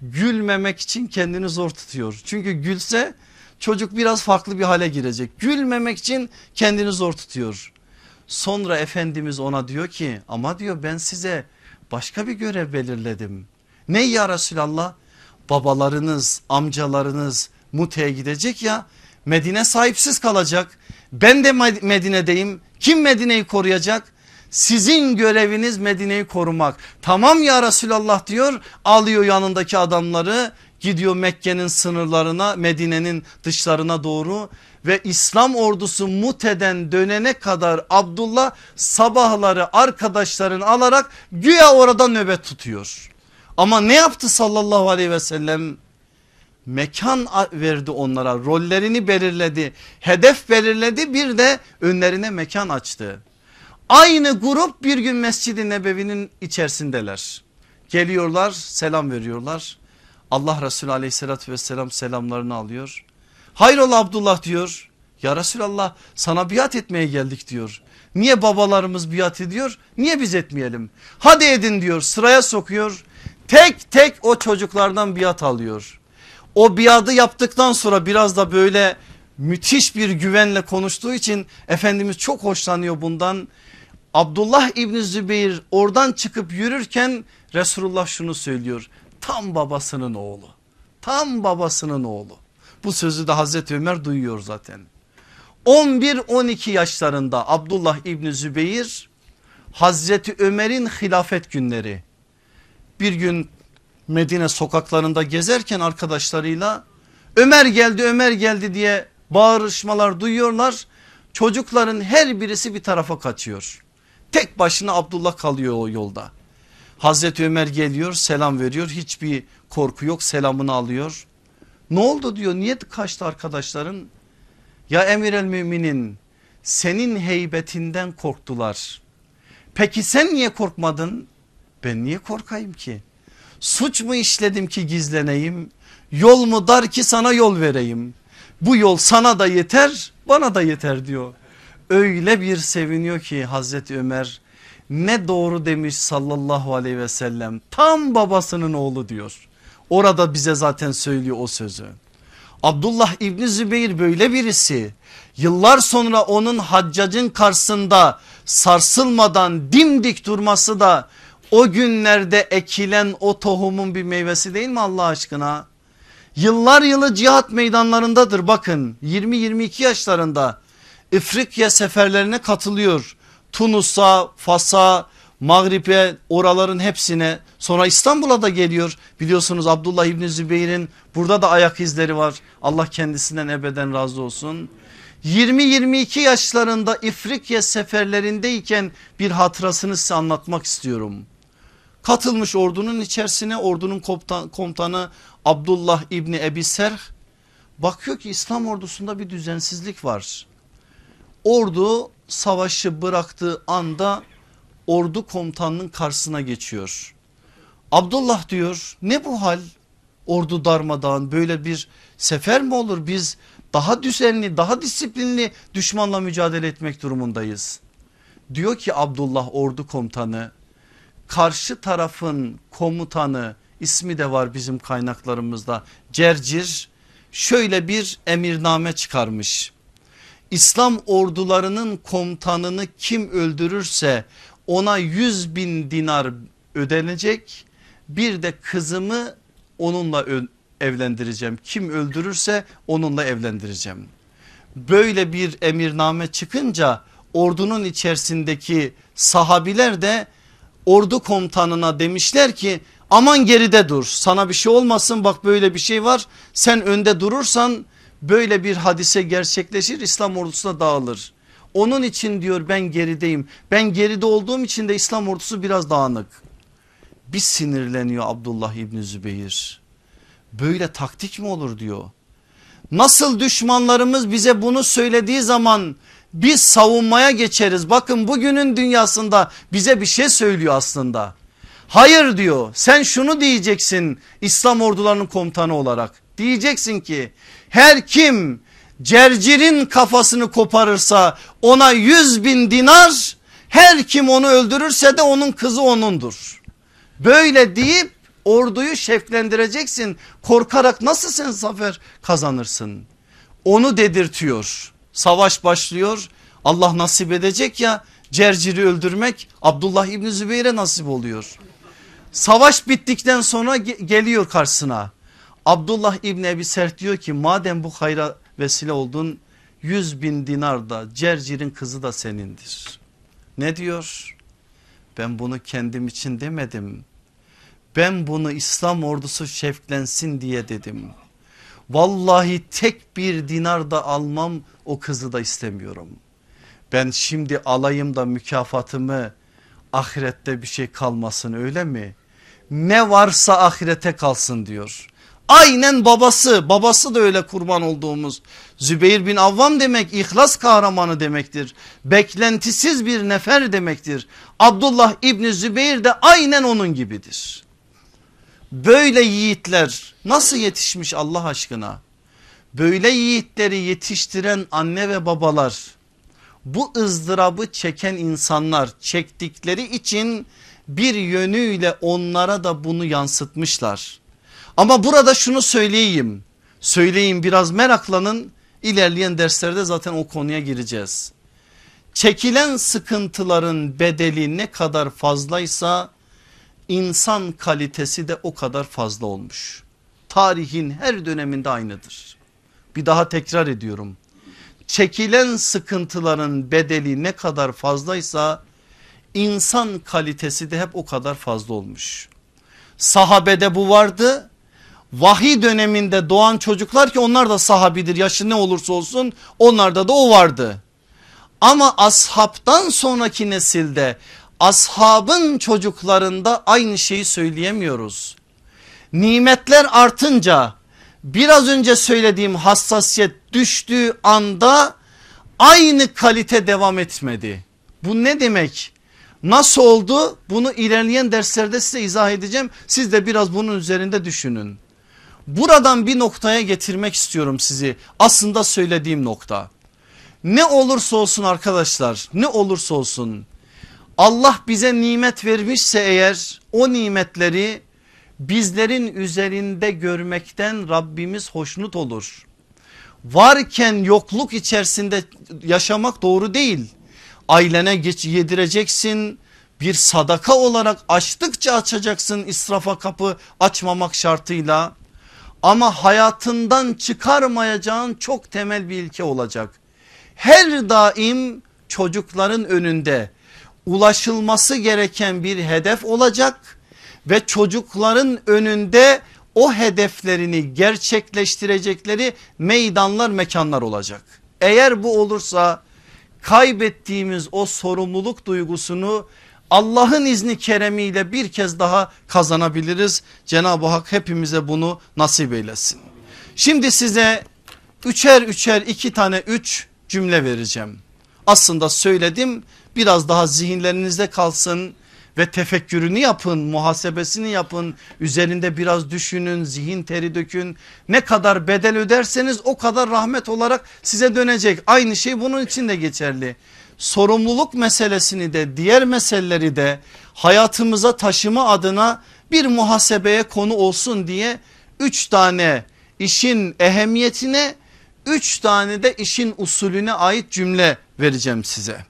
Speaker 1: Gülmemek için kendini zor tutuyor. Çünkü gülse çocuk biraz farklı bir hale girecek. Gülmemek için kendini zor tutuyor. Sonra Efendimiz ona diyor ki ama diyor ben size başka bir görev belirledim. Ne ya Resulallah? Babalarınız, amcalarınız Mute'ye gidecek ya Medine sahipsiz kalacak. Ben de Medine'deyim. Kim Medine'yi koruyacak? Sizin göreviniz Medine'yi korumak. Tamam ya Resulallah diyor alıyor yanındaki adamları gidiyor Mekke'nin sınırlarına Medine'nin dışlarına doğru ve İslam ordusu Mute'den dönene kadar Abdullah sabahları arkadaşlarını alarak güya orada nöbet tutuyor. Ama ne yaptı sallallahu aleyhi ve sellem? Mekan verdi onlara rollerini belirledi hedef belirledi bir de önlerine mekan açtı. Aynı grup bir gün Mescid-i Nebevi'nin içerisindeler. Geliyorlar selam veriyorlar. Allah Resulü aleyhissalatü vesselam selamlarını alıyor. Hayrola Abdullah diyor. Ya Resulallah sana biat etmeye geldik diyor. Niye babalarımız biat ediyor? Niye biz etmeyelim? Hadi edin diyor sıraya sokuyor. Tek tek o çocuklardan biat alıyor. O biadı yaptıktan sonra biraz da böyle müthiş bir güvenle konuştuğu için Efendimiz çok hoşlanıyor bundan. Abdullah İbni Zübeyir oradan çıkıp yürürken Resulullah şunu söylüyor. Tam babasının oğlu. Tam babasının oğlu. Bu sözü de Hazreti Ömer duyuyor zaten. 11-12 yaşlarında Abdullah İbni Zübeyir Hazreti Ömer'in hilafet günleri bir gün Medine sokaklarında gezerken arkadaşlarıyla Ömer geldi Ömer geldi diye bağırışmalar duyuyorlar. Çocukların her birisi bir tarafa kaçıyor. Tek başına Abdullah kalıyor o yolda. Hazreti Ömer geliyor selam veriyor hiçbir korku yok selamını alıyor. Ne oldu diyor niye kaçtı arkadaşların? Ya emir el müminin senin heybetinden korktular. Peki sen niye korkmadın? Ben niye korkayım ki? Suç mu işledim ki gizleneyim? Yol mu dar ki sana yol vereyim? Bu yol sana da yeter bana da yeter diyor. Öyle bir seviniyor ki Hazreti Ömer ne doğru demiş sallallahu aleyhi ve sellem tam babasının oğlu diyor. Orada bize zaten söylüyor o sözü. Abdullah İbni Zübeyir böyle birisi yıllar sonra onun haccacın karşısında sarsılmadan dimdik durması da o günlerde ekilen o tohumun bir meyvesi değil mi Allah aşkına? Yıllar yılı cihat meydanlarındadır bakın 20-22 yaşlarında İfrikya seferlerine katılıyor. Tunus'a, Fas'a, Mağrib'e oraların hepsine sonra İstanbul'a da geliyor. Biliyorsunuz Abdullah İbni Zübeyir'in burada da ayak izleri var. Allah kendisinden ebeden razı olsun. 20-22 yaşlarında İfrikya seferlerindeyken bir hatırasını size anlatmak istiyorum. Katılmış ordunun içerisine ordunun komutanı Abdullah İbni Ebi Serh bakıyor ki İslam ordusunda bir düzensizlik var. Ordu savaşı bıraktığı anda ordu komutanının karşısına geçiyor. Abdullah diyor ne bu hal ordu darmadağın böyle bir sefer mi olur biz daha düzenli daha disiplinli düşmanla mücadele etmek durumundayız. Diyor ki Abdullah ordu komutanı karşı tarafın komutanı ismi de var bizim kaynaklarımızda Cercir şöyle bir emirname çıkarmış. İslam ordularının komutanını kim öldürürse ona 100 bin dinar ödenecek bir de kızımı onunla evlendireceğim. Kim öldürürse onunla evlendireceğim. Böyle bir emirname çıkınca ordunun içerisindeki sahabiler de ordu komutanına demişler ki aman geride dur sana bir şey olmasın bak böyle bir şey var sen önde durursan böyle bir hadise gerçekleşir İslam ordusuna dağılır. Onun için diyor ben gerideyim ben geride olduğum için de İslam ordusu biraz dağınık. Bir sinirleniyor Abdullah İbni Zübeyir böyle taktik mi olur diyor. Nasıl düşmanlarımız bize bunu söylediği zaman biz savunmaya geçeriz. Bakın bugünün dünyasında bize bir şey söylüyor aslında. Hayır diyor sen şunu diyeceksin İslam ordularının komutanı olarak. Diyeceksin ki her kim cercirin kafasını koparırsa ona yüz bin dinar her kim onu öldürürse de onun kızı onundur. Böyle deyip orduyu şeflendireceksin korkarak nasıl sen zafer kazanırsın? onu dedirtiyor. Savaş başlıyor Allah nasip edecek ya Cercir'i öldürmek Abdullah İbni Zübeyir'e nasip oluyor. Savaş bittikten sonra geliyor karşısına. Abdullah İbni Ebi Sert diyor ki madem bu hayra vesile oldun 100 bin dinar da Cercir'in kızı da senindir. Ne diyor? Ben bunu kendim için demedim. Ben bunu İslam ordusu şevklensin diye dedim. Vallahi tek bir dinar da almam o kızı da istemiyorum. Ben şimdi alayım da mükafatımı ahirette bir şey kalmasın öyle mi? Ne varsa ahirete kalsın diyor. Aynen babası babası da öyle kurban olduğumuz Zübeyir bin Avvam demek ihlas kahramanı demektir. Beklentisiz bir nefer demektir. Abdullah İbni Zübeyir de aynen onun gibidir. Böyle yiğitler nasıl yetişmiş Allah aşkına? Böyle yiğitleri yetiştiren anne ve babalar bu ızdırabı çeken insanlar çektikleri için bir yönüyle onlara da bunu yansıtmışlar. Ama burada şunu söyleyeyim. Söyleyin biraz meraklanın. İlerleyen derslerde zaten o konuya gireceğiz. Çekilen sıkıntıların bedeli ne kadar fazlaysa insan kalitesi de o kadar fazla olmuş. Tarihin her döneminde aynıdır. Bir daha tekrar ediyorum. Çekilen sıkıntıların bedeli ne kadar fazlaysa insan kalitesi de hep o kadar fazla olmuş. Sahabede bu vardı vahiy döneminde doğan çocuklar ki onlar da sahabidir yaşı ne olursa olsun onlarda da o vardı. Ama ashabtan sonraki nesilde ashabın çocuklarında aynı şeyi söyleyemiyoruz. Nimetler artınca biraz önce söylediğim hassasiyet düştüğü anda aynı kalite devam etmedi. Bu ne demek? Nasıl oldu? Bunu ilerleyen derslerde size izah edeceğim. Siz de biraz bunun üzerinde düşünün. Buradan bir noktaya getirmek istiyorum sizi. Aslında söylediğim nokta. Ne olursa olsun arkadaşlar ne olursa olsun Allah bize nimet vermişse eğer o nimetleri bizlerin üzerinde görmekten Rabbimiz hoşnut olur. Varken yokluk içerisinde yaşamak doğru değil. Ailene geç yedireceksin bir sadaka olarak açtıkça açacaksın israfa kapı açmamak şartıyla. Ama hayatından çıkarmayacağın çok temel bir ilke olacak. Her daim çocukların önünde ulaşılması gereken bir hedef olacak ve çocukların önünde o hedeflerini gerçekleştirecekleri meydanlar mekanlar olacak. Eğer bu olursa kaybettiğimiz o sorumluluk duygusunu Allah'ın izni keremiyle bir kez daha kazanabiliriz. Cenab-ı Hak hepimize bunu nasip eylesin. Şimdi size üçer üçer iki tane üç cümle vereceğim. Aslında söyledim biraz daha zihinlerinizde kalsın ve tefekkürünü yapın muhasebesini yapın üzerinde biraz düşünün zihin teri dökün. Ne kadar bedel öderseniz o kadar rahmet olarak size dönecek. Aynı şey bunun için de geçerli. Sorumluluk meselesini de diğer meseleleri de hayatımıza taşıma adına bir muhasebeye konu olsun diye üç tane işin ehemmiyetine üç tane de işin usulüne ait cümle vereceğim size.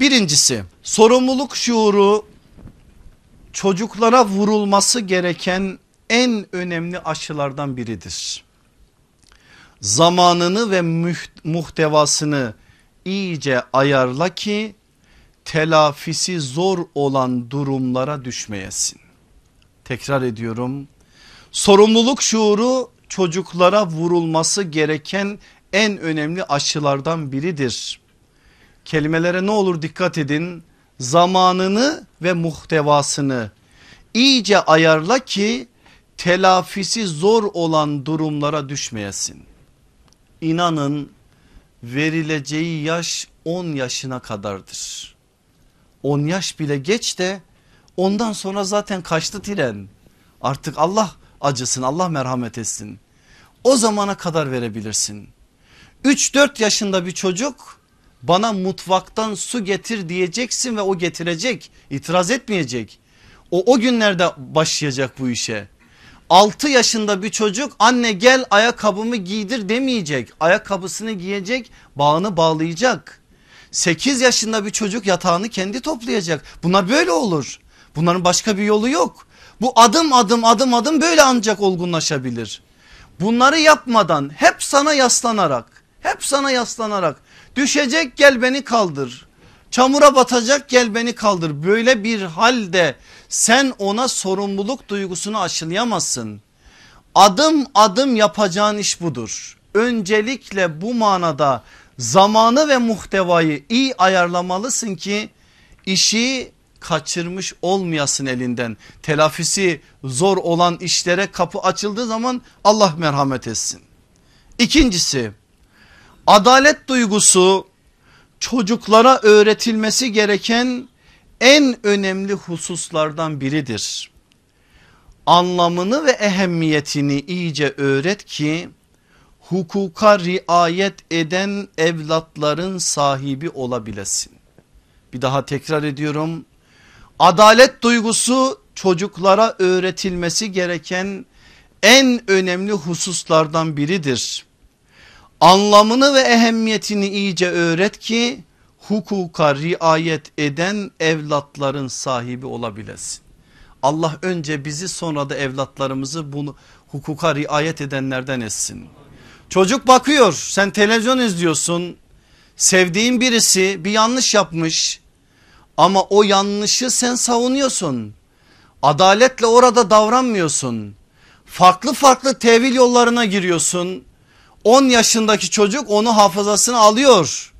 Speaker 1: Birincisi sorumluluk şuuru çocuklara vurulması gereken en önemli aşılardan biridir. Zamanını ve muhtevasını iyice ayarla ki telafisi zor olan durumlara düşmeyesin. Tekrar ediyorum sorumluluk şuuru çocuklara vurulması gereken en önemli aşılardan biridir. Kelimelere ne olur dikkat edin zamanını ve muhtevasını iyice ayarla ki telafisi zor olan durumlara düşmeyesin. İnanın verileceği yaş 10 yaşına kadardır. 10 yaş bile geç de ondan sonra zaten kaçtı tren. Artık Allah acısın Allah merhamet etsin. O zamana kadar verebilirsin. 3-4 yaşında bir çocuk bana mutfaktan su getir diyeceksin ve o getirecek itiraz etmeyecek. O o günlerde başlayacak bu işe. 6 yaşında bir çocuk anne gel ayakkabımı giydir demeyecek. Ayakkabısını giyecek bağını bağlayacak. 8 yaşında bir çocuk yatağını kendi toplayacak. Bunlar böyle olur. Bunların başka bir yolu yok. Bu adım adım adım adım böyle ancak olgunlaşabilir. Bunları yapmadan hep sana yaslanarak hep sana yaslanarak düşecek gel beni kaldır. Çamura batacak gel beni kaldır. Böyle bir halde sen ona sorumluluk duygusunu aşılayamazsın. Adım adım yapacağın iş budur. Öncelikle bu manada zamanı ve muhtevayı iyi ayarlamalısın ki işi kaçırmış olmayasın elinden. Telafisi zor olan işlere kapı açıldığı zaman Allah merhamet etsin. İkincisi adalet duygusu çocuklara öğretilmesi gereken en önemli hususlardan biridir. Anlamını ve ehemmiyetini iyice öğret ki hukuka riayet eden evlatların sahibi olabilesin. Bir daha tekrar ediyorum. Adalet duygusu çocuklara öğretilmesi gereken en önemli hususlardan biridir. Anlamını ve ehemmiyetini iyice öğret ki hukuka riayet eden evlatların sahibi olabilesin. Allah önce bizi sonra da evlatlarımızı bunu hukuka riayet edenlerden etsin. Çocuk bakıyor sen televizyon izliyorsun sevdiğin birisi bir yanlış yapmış ama o yanlışı sen savunuyorsun. Adaletle orada davranmıyorsun. Farklı farklı tevil yollarına giriyorsun. 10 yaşındaki çocuk onu hafızasına alıyor.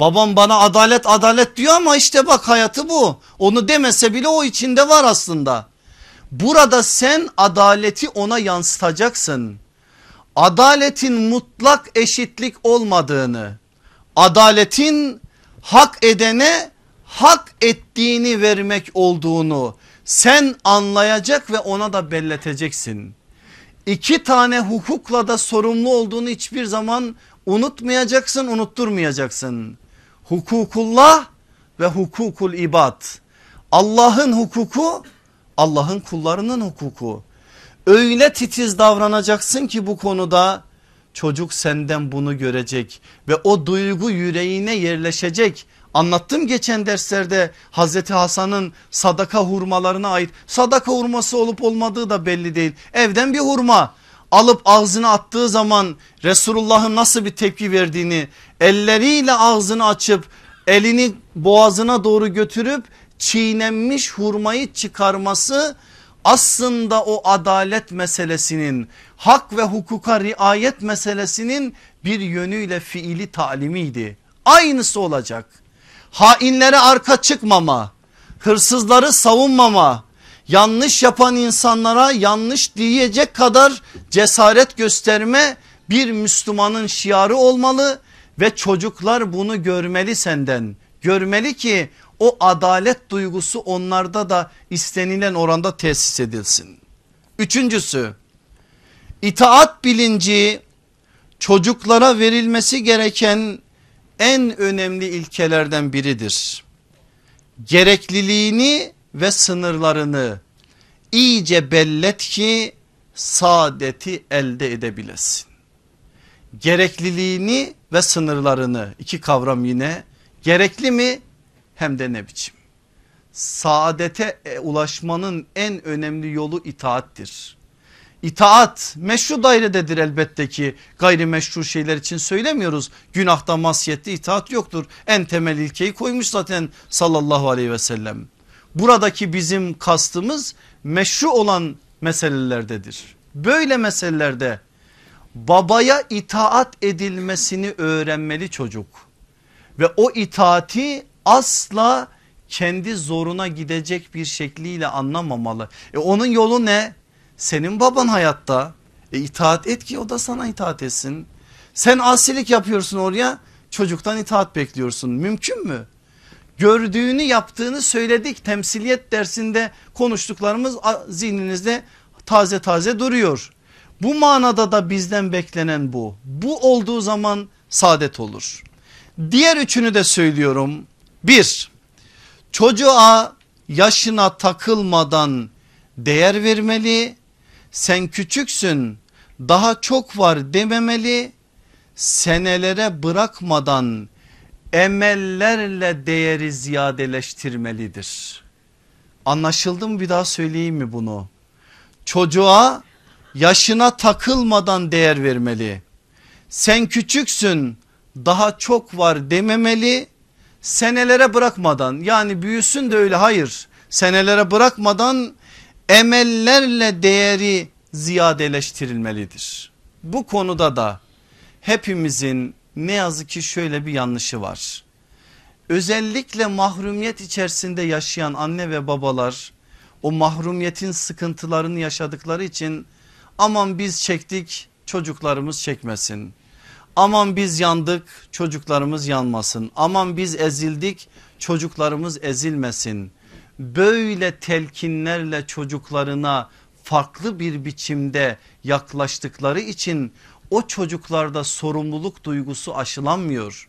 Speaker 1: Babam bana adalet adalet diyor ama işte bak hayatı bu. Onu demese bile o içinde var aslında. Burada sen adaleti ona yansıtacaksın. Adaletin mutlak eşitlik olmadığını, adaletin hak edene hak ettiğini vermek olduğunu sen anlayacak ve ona da belleteceksin. İki tane hukukla da sorumlu olduğunu hiçbir zaman unutmayacaksın unutturmayacaksın. Hukukullah ve hukukul ibad. Allah'ın hukuku Allah'ın kullarının hukuku. Öyle titiz davranacaksın ki bu konuda çocuk senden bunu görecek ve o duygu yüreğine yerleşecek. Anlattım geçen derslerde Hazreti Hasan'ın sadaka hurmalarına ait sadaka hurması olup olmadığı da belli değil. Evden bir hurma alıp ağzına attığı zaman Resulullah'ın nasıl bir tepki verdiğini elleriyle ağzını açıp elini boğazına doğru götürüp çiğnenmiş hurmayı çıkarması aslında o adalet meselesinin hak ve hukuka riayet meselesinin bir yönüyle fiili talimiydi. Aynısı olacak. Hainlere arka çıkmama, hırsızları savunmama, yanlış yapan insanlara yanlış diyecek kadar cesaret gösterme bir Müslümanın şiarı olmalı ve çocuklar bunu görmeli senden. Görmeli ki o adalet duygusu onlarda da istenilen oranda tesis edilsin. Üçüncüsü itaat bilinci çocuklara verilmesi gereken en önemli ilkelerden biridir. Gerekliliğini ve sınırlarını iyice bellet ki saadeti elde edebilesin. Gerekliliğini ve sınırlarını iki kavram yine gerekli mi hem de ne biçim. Saadete e, ulaşmanın en önemli yolu itaattir. İtaat meşru dairededir elbette ki gayrimeşru şeyler için söylemiyoruz. Günahta masiyette itaat yoktur. En temel ilkeyi koymuş zaten sallallahu aleyhi ve sellem. Buradaki bizim kastımız meşru olan meselelerdedir. Böyle meselelerde babaya itaat edilmesini öğrenmeli çocuk. Ve o itaati asla kendi zoruna gidecek bir şekliyle anlamamalı. E onun yolu ne? Senin baban hayatta e itaat et ki o da sana itaat etsin. Sen asilik yapıyorsun oraya çocuktan itaat bekliyorsun mümkün mü? Gördüğünü yaptığını söyledik temsiliyet dersinde konuştuklarımız zihninizde taze taze duruyor. Bu manada da bizden beklenen bu. Bu olduğu zaman saadet olur. Diğer üçünü de söylüyorum. Bir çocuğa yaşına takılmadan değer vermeli sen küçüksün daha çok var dememeli senelere bırakmadan emellerle değeri ziyadeleştirmelidir. Anlaşıldı mı bir daha söyleyeyim mi bunu? Çocuğa yaşına takılmadan değer vermeli. Sen küçüksün daha çok var dememeli senelere bırakmadan yani büyüsün de öyle hayır senelere bırakmadan emellerle değeri ziyadeleştirilmelidir. Bu konuda da hepimizin ne yazık ki şöyle bir yanlışı var. Özellikle mahrumiyet içerisinde yaşayan anne ve babalar o mahrumiyetin sıkıntılarını yaşadıkları için aman biz çektik çocuklarımız çekmesin. Aman biz yandık çocuklarımız yanmasın. Aman biz ezildik çocuklarımız ezilmesin. Böyle telkinlerle çocuklarına farklı bir biçimde yaklaştıkları için o çocuklarda sorumluluk duygusu aşılanmıyor.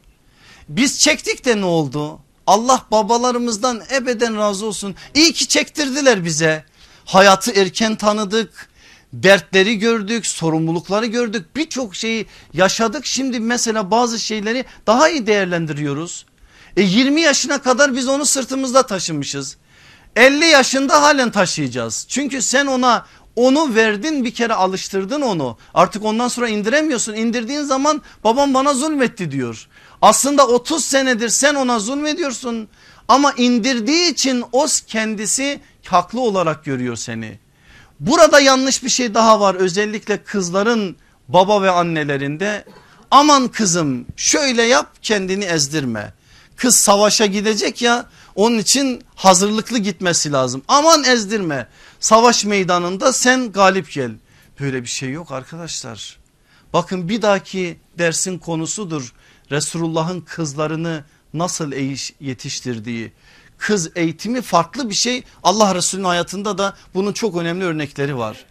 Speaker 1: Biz çektik de ne oldu? Allah babalarımızdan ebeden razı olsun. İyi ki çektirdiler bize. Hayatı erken tanıdık. Dertleri gördük, sorumlulukları gördük. Birçok şeyi yaşadık. Şimdi mesela bazı şeyleri daha iyi değerlendiriyoruz. E 20 yaşına kadar biz onu sırtımızda taşımışız. 50 yaşında halen taşıyacağız. Çünkü sen ona onu verdin bir kere alıştırdın onu. Artık ondan sonra indiremiyorsun. İndirdiğin zaman babam bana zulmetti diyor. Aslında 30 senedir sen ona zulmediyorsun. Ama indirdiği için o kendisi haklı olarak görüyor seni. Burada yanlış bir şey daha var özellikle kızların baba ve annelerinde. Aman kızım şöyle yap kendini ezdirme. Kız savaşa gidecek ya onun için hazırlıklı gitmesi lazım. Aman ezdirme savaş meydanında sen galip gel. Böyle bir şey yok arkadaşlar. Bakın bir dahaki dersin konusudur. Resulullah'ın kızlarını nasıl yetiştirdiği. Kız eğitimi farklı bir şey. Allah Resulü'nün hayatında da bunun çok önemli örnekleri var.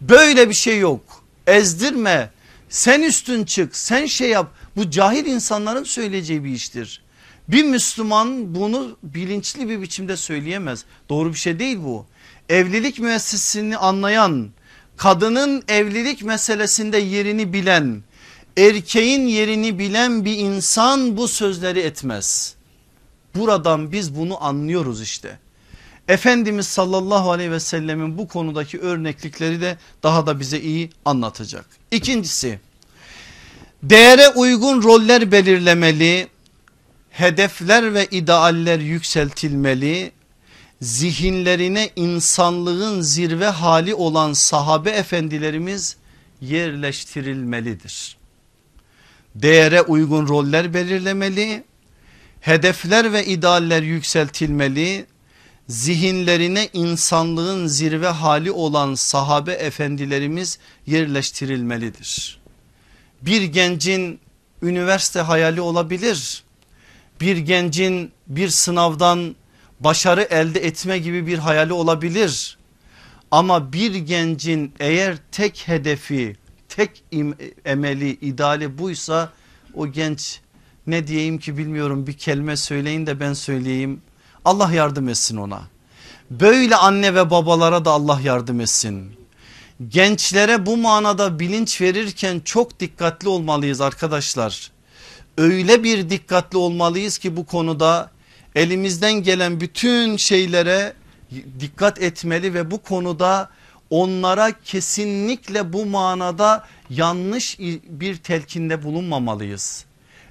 Speaker 1: Böyle bir şey yok. Ezdirme. Sen üstün çık. Sen şey yap. Bu cahil insanların söyleyeceği bir iştir. Bir Müslüman bunu bilinçli bir biçimde söyleyemez. Doğru bir şey değil bu. Evlilik müessesini anlayan, kadının evlilik meselesinde yerini bilen, erkeğin yerini bilen bir insan bu sözleri etmez. Buradan biz bunu anlıyoruz işte. Efendimiz sallallahu aleyhi ve sellemin bu konudaki örneklikleri de daha da bize iyi anlatacak. İkincisi değere uygun roller belirlemeli, hedefler ve idealler yükseltilmeli, zihinlerine insanlığın zirve hali olan sahabe efendilerimiz yerleştirilmelidir. Değere uygun roller belirlemeli, hedefler ve idealler yükseltilmeli, zihinlerine insanlığın zirve hali olan sahabe efendilerimiz yerleştirilmelidir. Bir gencin üniversite hayali olabilir bir gencin bir sınavdan başarı elde etme gibi bir hayali olabilir. Ama bir gencin eğer tek hedefi tek emeli ideali buysa o genç ne diyeyim ki bilmiyorum bir kelime söyleyin de ben söyleyeyim. Allah yardım etsin ona. Böyle anne ve babalara da Allah yardım etsin. Gençlere bu manada bilinç verirken çok dikkatli olmalıyız arkadaşlar öyle bir dikkatli olmalıyız ki bu konuda elimizden gelen bütün şeylere dikkat etmeli ve bu konuda onlara kesinlikle bu manada yanlış bir telkinde bulunmamalıyız.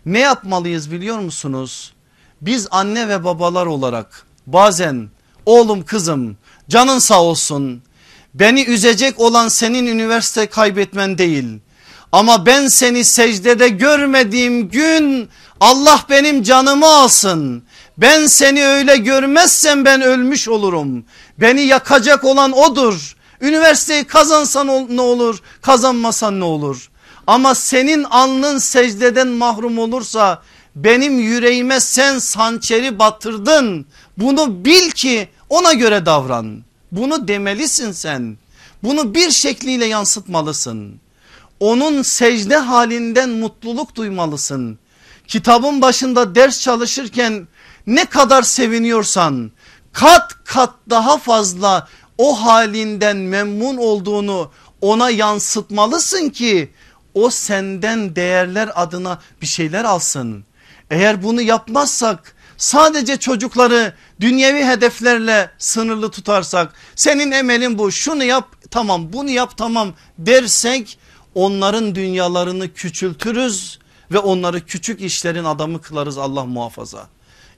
Speaker 1: Ne yapmalıyız biliyor musunuz? Biz anne ve babalar olarak bazen oğlum kızım canın sağ olsun beni üzecek olan senin üniversite kaybetmen değil ama ben seni secdede görmediğim gün Allah benim canımı alsın. Ben seni öyle görmezsem ben ölmüş olurum. Beni yakacak olan odur. Üniversiteyi kazansan ne olur kazanmasan ne olur. Ama senin alnın secdeden mahrum olursa benim yüreğime sen sançeri batırdın. Bunu bil ki ona göre davran. Bunu demelisin sen. Bunu bir şekliyle yansıtmalısın onun secde halinden mutluluk duymalısın. Kitabın başında ders çalışırken ne kadar seviniyorsan kat kat daha fazla o halinden memnun olduğunu ona yansıtmalısın ki o senden değerler adına bir şeyler alsın. Eğer bunu yapmazsak sadece çocukları dünyevi hedeflerle sınırlı tutarsak senin emelin bu şunu yap tamam bunu yap tamam dersek onların dünyalarını küçültürüz ve onları küçük işlerin adamı kılarız Allah muhafaza.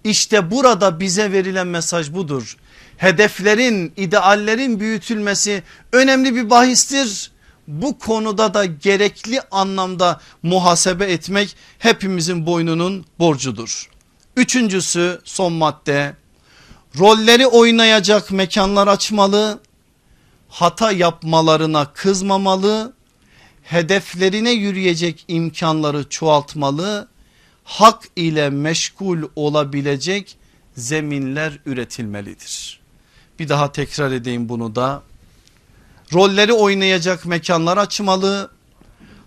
Speaker 1: İşte burada bize verilen mesaj budur. Hedeflerin, ideallerin büyütülmesi önemli bir bahistir. Bu konuda da gerekli anlamda muhasebe etmek hepimizin boynunun borcudur. Üçüncüsü son madde rolleri oynayacak mekanlar açmalı, hata yapmalarına kızmamalı, hedeflerine yürüyecek imkanları çoğaltmalı, hak ile meşgul olabilecek zeminler üretilmelidir. Bir daha tekrar edeyim bunu da. Rolleri oynayacak mekanlar açmalı,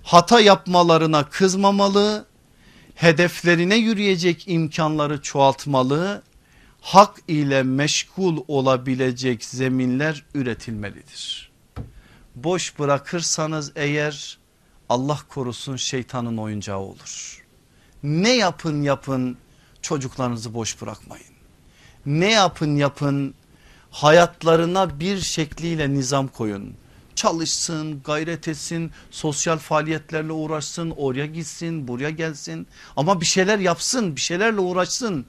Speaker 1: hata yapmalarına kızmamalı, hedeflerine yürüyecek imkanları çoğaltmalı, hak ile meşgul olabilecek zeminler üretilmelidir. Boş bırakırsanız eğer Allah korusun şeytanın oyuncağı olur. Ne yapın yapın çocuklarınızı boş bırakmayın. Ne yapın yapın hayatlarına bir şekliyle nizam koyun. Çalışsın, gayret etsin, sosyal faaliyetlerle uğraşsın, oraya gitsin, buraya gelsin. Ama bir şeyler yapsın, bir şeylerle uğraşsın.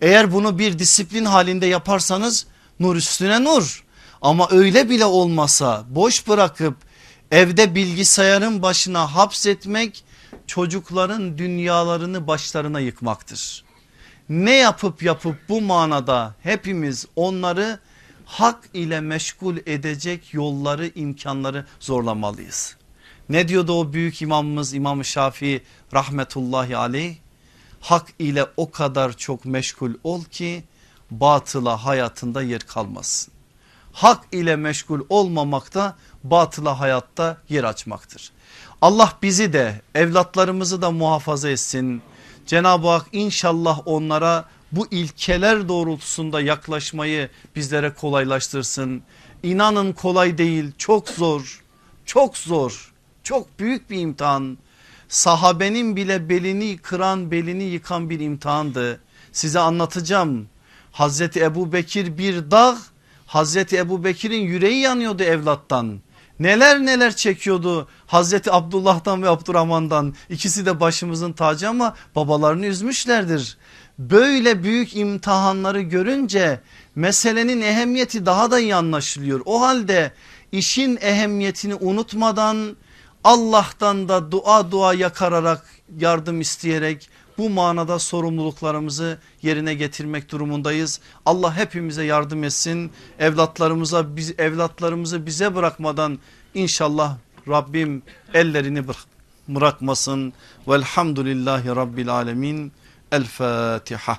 Speaker 1: Eğer bunu bir disiplin halinde yaparsanız nur üstüne nur. Ama öyle bile olmasa boş bırakıp evde bilgisayarın başına hapsetmek çocukların dünyalarını başlarına yıkmaktır. Ne yapıp yapıp bu manada hepimiz onları hak ile meşgul edecek yolları imkanları zorlamalıyız. Ne diyordu o büyük imamımız İmam Şafii rahmetullahi aleyh? Hak ile o kadar çok meşgul ol ki batıla hayatında yer kalmasın. Hak ile meşgul olmamakta batıla hayatta yer açmaktır. Allah bizi de evlatlarımızı da muhafaza etsin. Cenab-ı Hak inşallah onlara bu ilkeler doğrultusunda yaklaşmayı bizlere kolaylaştırsın. İnanın kolay değil çok zor çok zor çok büyük bir imtihan. Sahabenin bile belini kıran belini yıkan bir imtihandı. Size anlatacağım. Hazreti Ebu Bekir bir dağ Hazreti Ebu Bekir'in yüreği yanıyordu evlattan. Neler neler çekiyordu Hazreti Abdullah'tan ve Abdurrahman'dan ikisi de başımızın tacı ama babalarını üzmüşlerdir. Böyle büyük imtihanları görünce meselenin ehemmiyeti daha da iyi anlaşılıyor. O halde işin ehemmiyetini unutmadan Allah'tan da dua dua yakararak yardım isteyerek bu manada sorumluluklarımızı yerine getirmek durumundayız. Allah hepimize yardım etsin. Evlatlarımıza biz evlatlarımızı bize bırakmadan inşallah Rabbim ellerini bırakmasın. Velhamdülillahi Rabbil Alemin. El Fatiha.